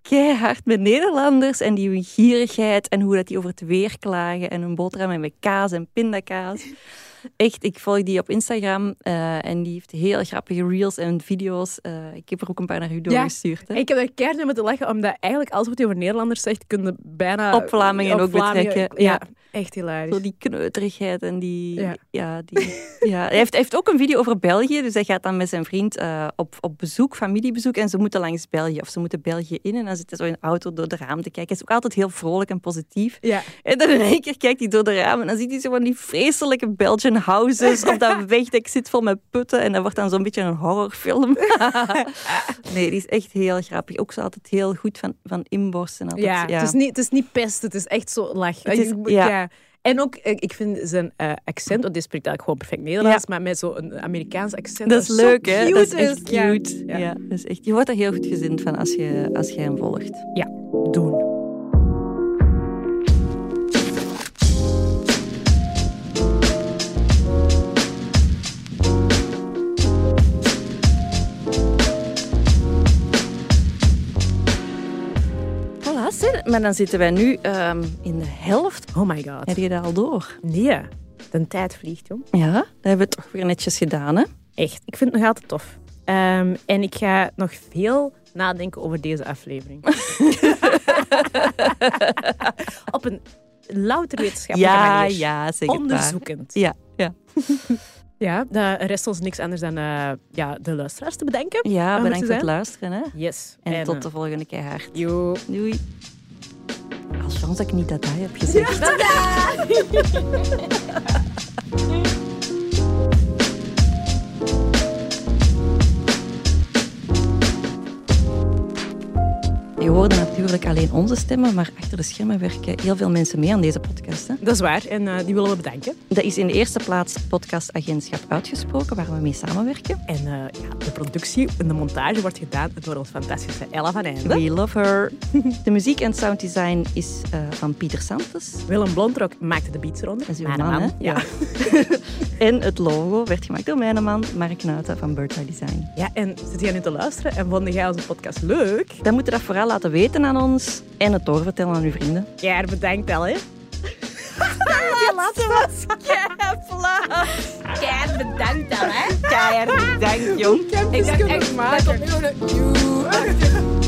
[SPEAKER 3] keihard met Nederlanders en die hun gierigheid en hoe dat die over het weer klagen en hun boterhammen met kaas en pindakaas. Echt, ik volg die op Instagram eh, en die heeft heel grappige reels en video's. Eh, ik heb er ook een paar naar u doorgestuurd. hè.
[SPEAKER 2] Ik heb daar keihard moeten lachen, omdat eigenlijk alles wat je over Nederlanders zegt, kun je bijna...
[SPEAKER 3] Op Vlamingen
[SPEAKER 2] op
[SPEAKER 3] ook betrekken,
[SPEAKER 2] Ja,
[SPEAKER 3] ja.
[SPEAKER 2] echt hilarisch.
[SPEAKER 3] Zo die kneuterigheid en die...
[SPEAKER 2] Ja.
[SPEAKER 3] Ja. die, ja. Hij, heeft, hij heeft ook een video over België. Dus hij gaat dan met zijn vriend eh, op, op bezoek, familiebezoek. En ze moeten langs België. Of ze moeten België in. En dan zit hij zo in de auto door de raam te kijken. Hij is ook altijd heel vrolijk en positief.
[SPEAKER 2] Ja.
[SPEAKER 3] En dan in één keer kijkt hij door de raam. En dan ziet hij zo van die vreselijke Belgian houses. Op dat wegdek zit vol met putten. En dat wordt dan zo'n beetje een horrorfilm. nee, die is echt heel grappig. Ook zo altijd heel goed van, van inborsten. Altijd,
[SPEAKER 2] Ja, Het, is niet, het is niet pest, het is echt zo lach.
[SPEAKER 3] Het is- ja.
[SPEAKER 2] En ook, eh, ik vind zijn eh, accent, want die spreekt eigenlijk gewoon perfect Nederlands, maar met zo'n Amerikaans accent.
[SPEAKER 3] Dat is leuk, hè? Dat is echt
[SPEAKER 2] Ja.
[SPEAKER 3] cute. Ja.
[SPEAKER 2] Ja.
[SPEAKER 3] dat is echt, je wordt er heel goed gezind van als je, als je hem volgt.
[SPEAKER 2] Doen.
[SPEAKER 3] Maar dan zitten wij nu ehm, in de helft.
[SPEAKER 2] Oh my god.
[SPEAKER 3] Heb je dat al door?
[SPEAKER 2] Nee, de tijd vliegt, jong.
[SPEAKER 3] Ja, dat hebben we toch weer netjes gedaan, hè?
[SPEAKER 2] Echt, ik vind het nog altijd tof. Ehm, en ik ga nog veel nadenken over deze aflevering. Op een louter wetenschappelijke
[SPEAKER 3] Ja,
[SPEAKER 2] manier.
[SPEAKER 3] ja, zeker.
[SPEAKER 2] Onderzoekend.
[SPEAKER 3] Ja, ja.
[SPEAKER 2] Ja, dat rest ons niks anders dan eh, ja, de luisteraars te bedenken.
[SPEAKER 3] ja bedankt voor het luisteren. Hè?
[SPEAKER 2] Yes.
[SPEAKER 3] En,
[SPEAKER 2] eh,
[SPEAKER 3] tot de volgende keer. Doei. Als chance dat ik niet dat hij heb gezegd. Je hoorde natuurlijk alleen onze stemmen, maar achter de schermen werken heel veel mensen mee aan deze podcast. Hè?
[SPEAKER 2] Dat is waar. En eh, die willen we bedanken.
[SPEAKER 3] Dat is in de eerste plaats podcastagentschap Uitgesproken, waar we mee samenwerken.
[SPEAKER 2] En eh, ja, de productie en de montage wordt gedaan door ons fantastische Ella van Einde.
[SPEAKER 3] We love her. De muziek en sounddesign is eh, van Pieter Santos.
[SPEAKER 2] Willem Blondrok maakte de beats eronder.
[SPEAKER 3] Dat is uw
[SPEAKER 2] Mijn
[SPEAKER 3] man, hè?
[SPEAKER 2] Ja.
[SPEAKER 3] En het logo werd gemaakt door mijn man, Mark Nuiten van Bird's Eye Design.
[SPEAKER 2] ja, en zit jij nu te luisteren en vond jij onze podcast leuk?
[SPEAKER 3] Dan moet je dat vooral laten weten aan ons en het doorvertellen aan uw vrienden.
[SPEAKER 2] Ja, bedankt wel, hè.
[SPEAKER 1] Die laatste was. Keihard bedankt dan, hè.
[SPEAKER 3] Keihard bedankt, jong.
[SPEAKER 1] Ik dacht echt, dat komt nu nog een...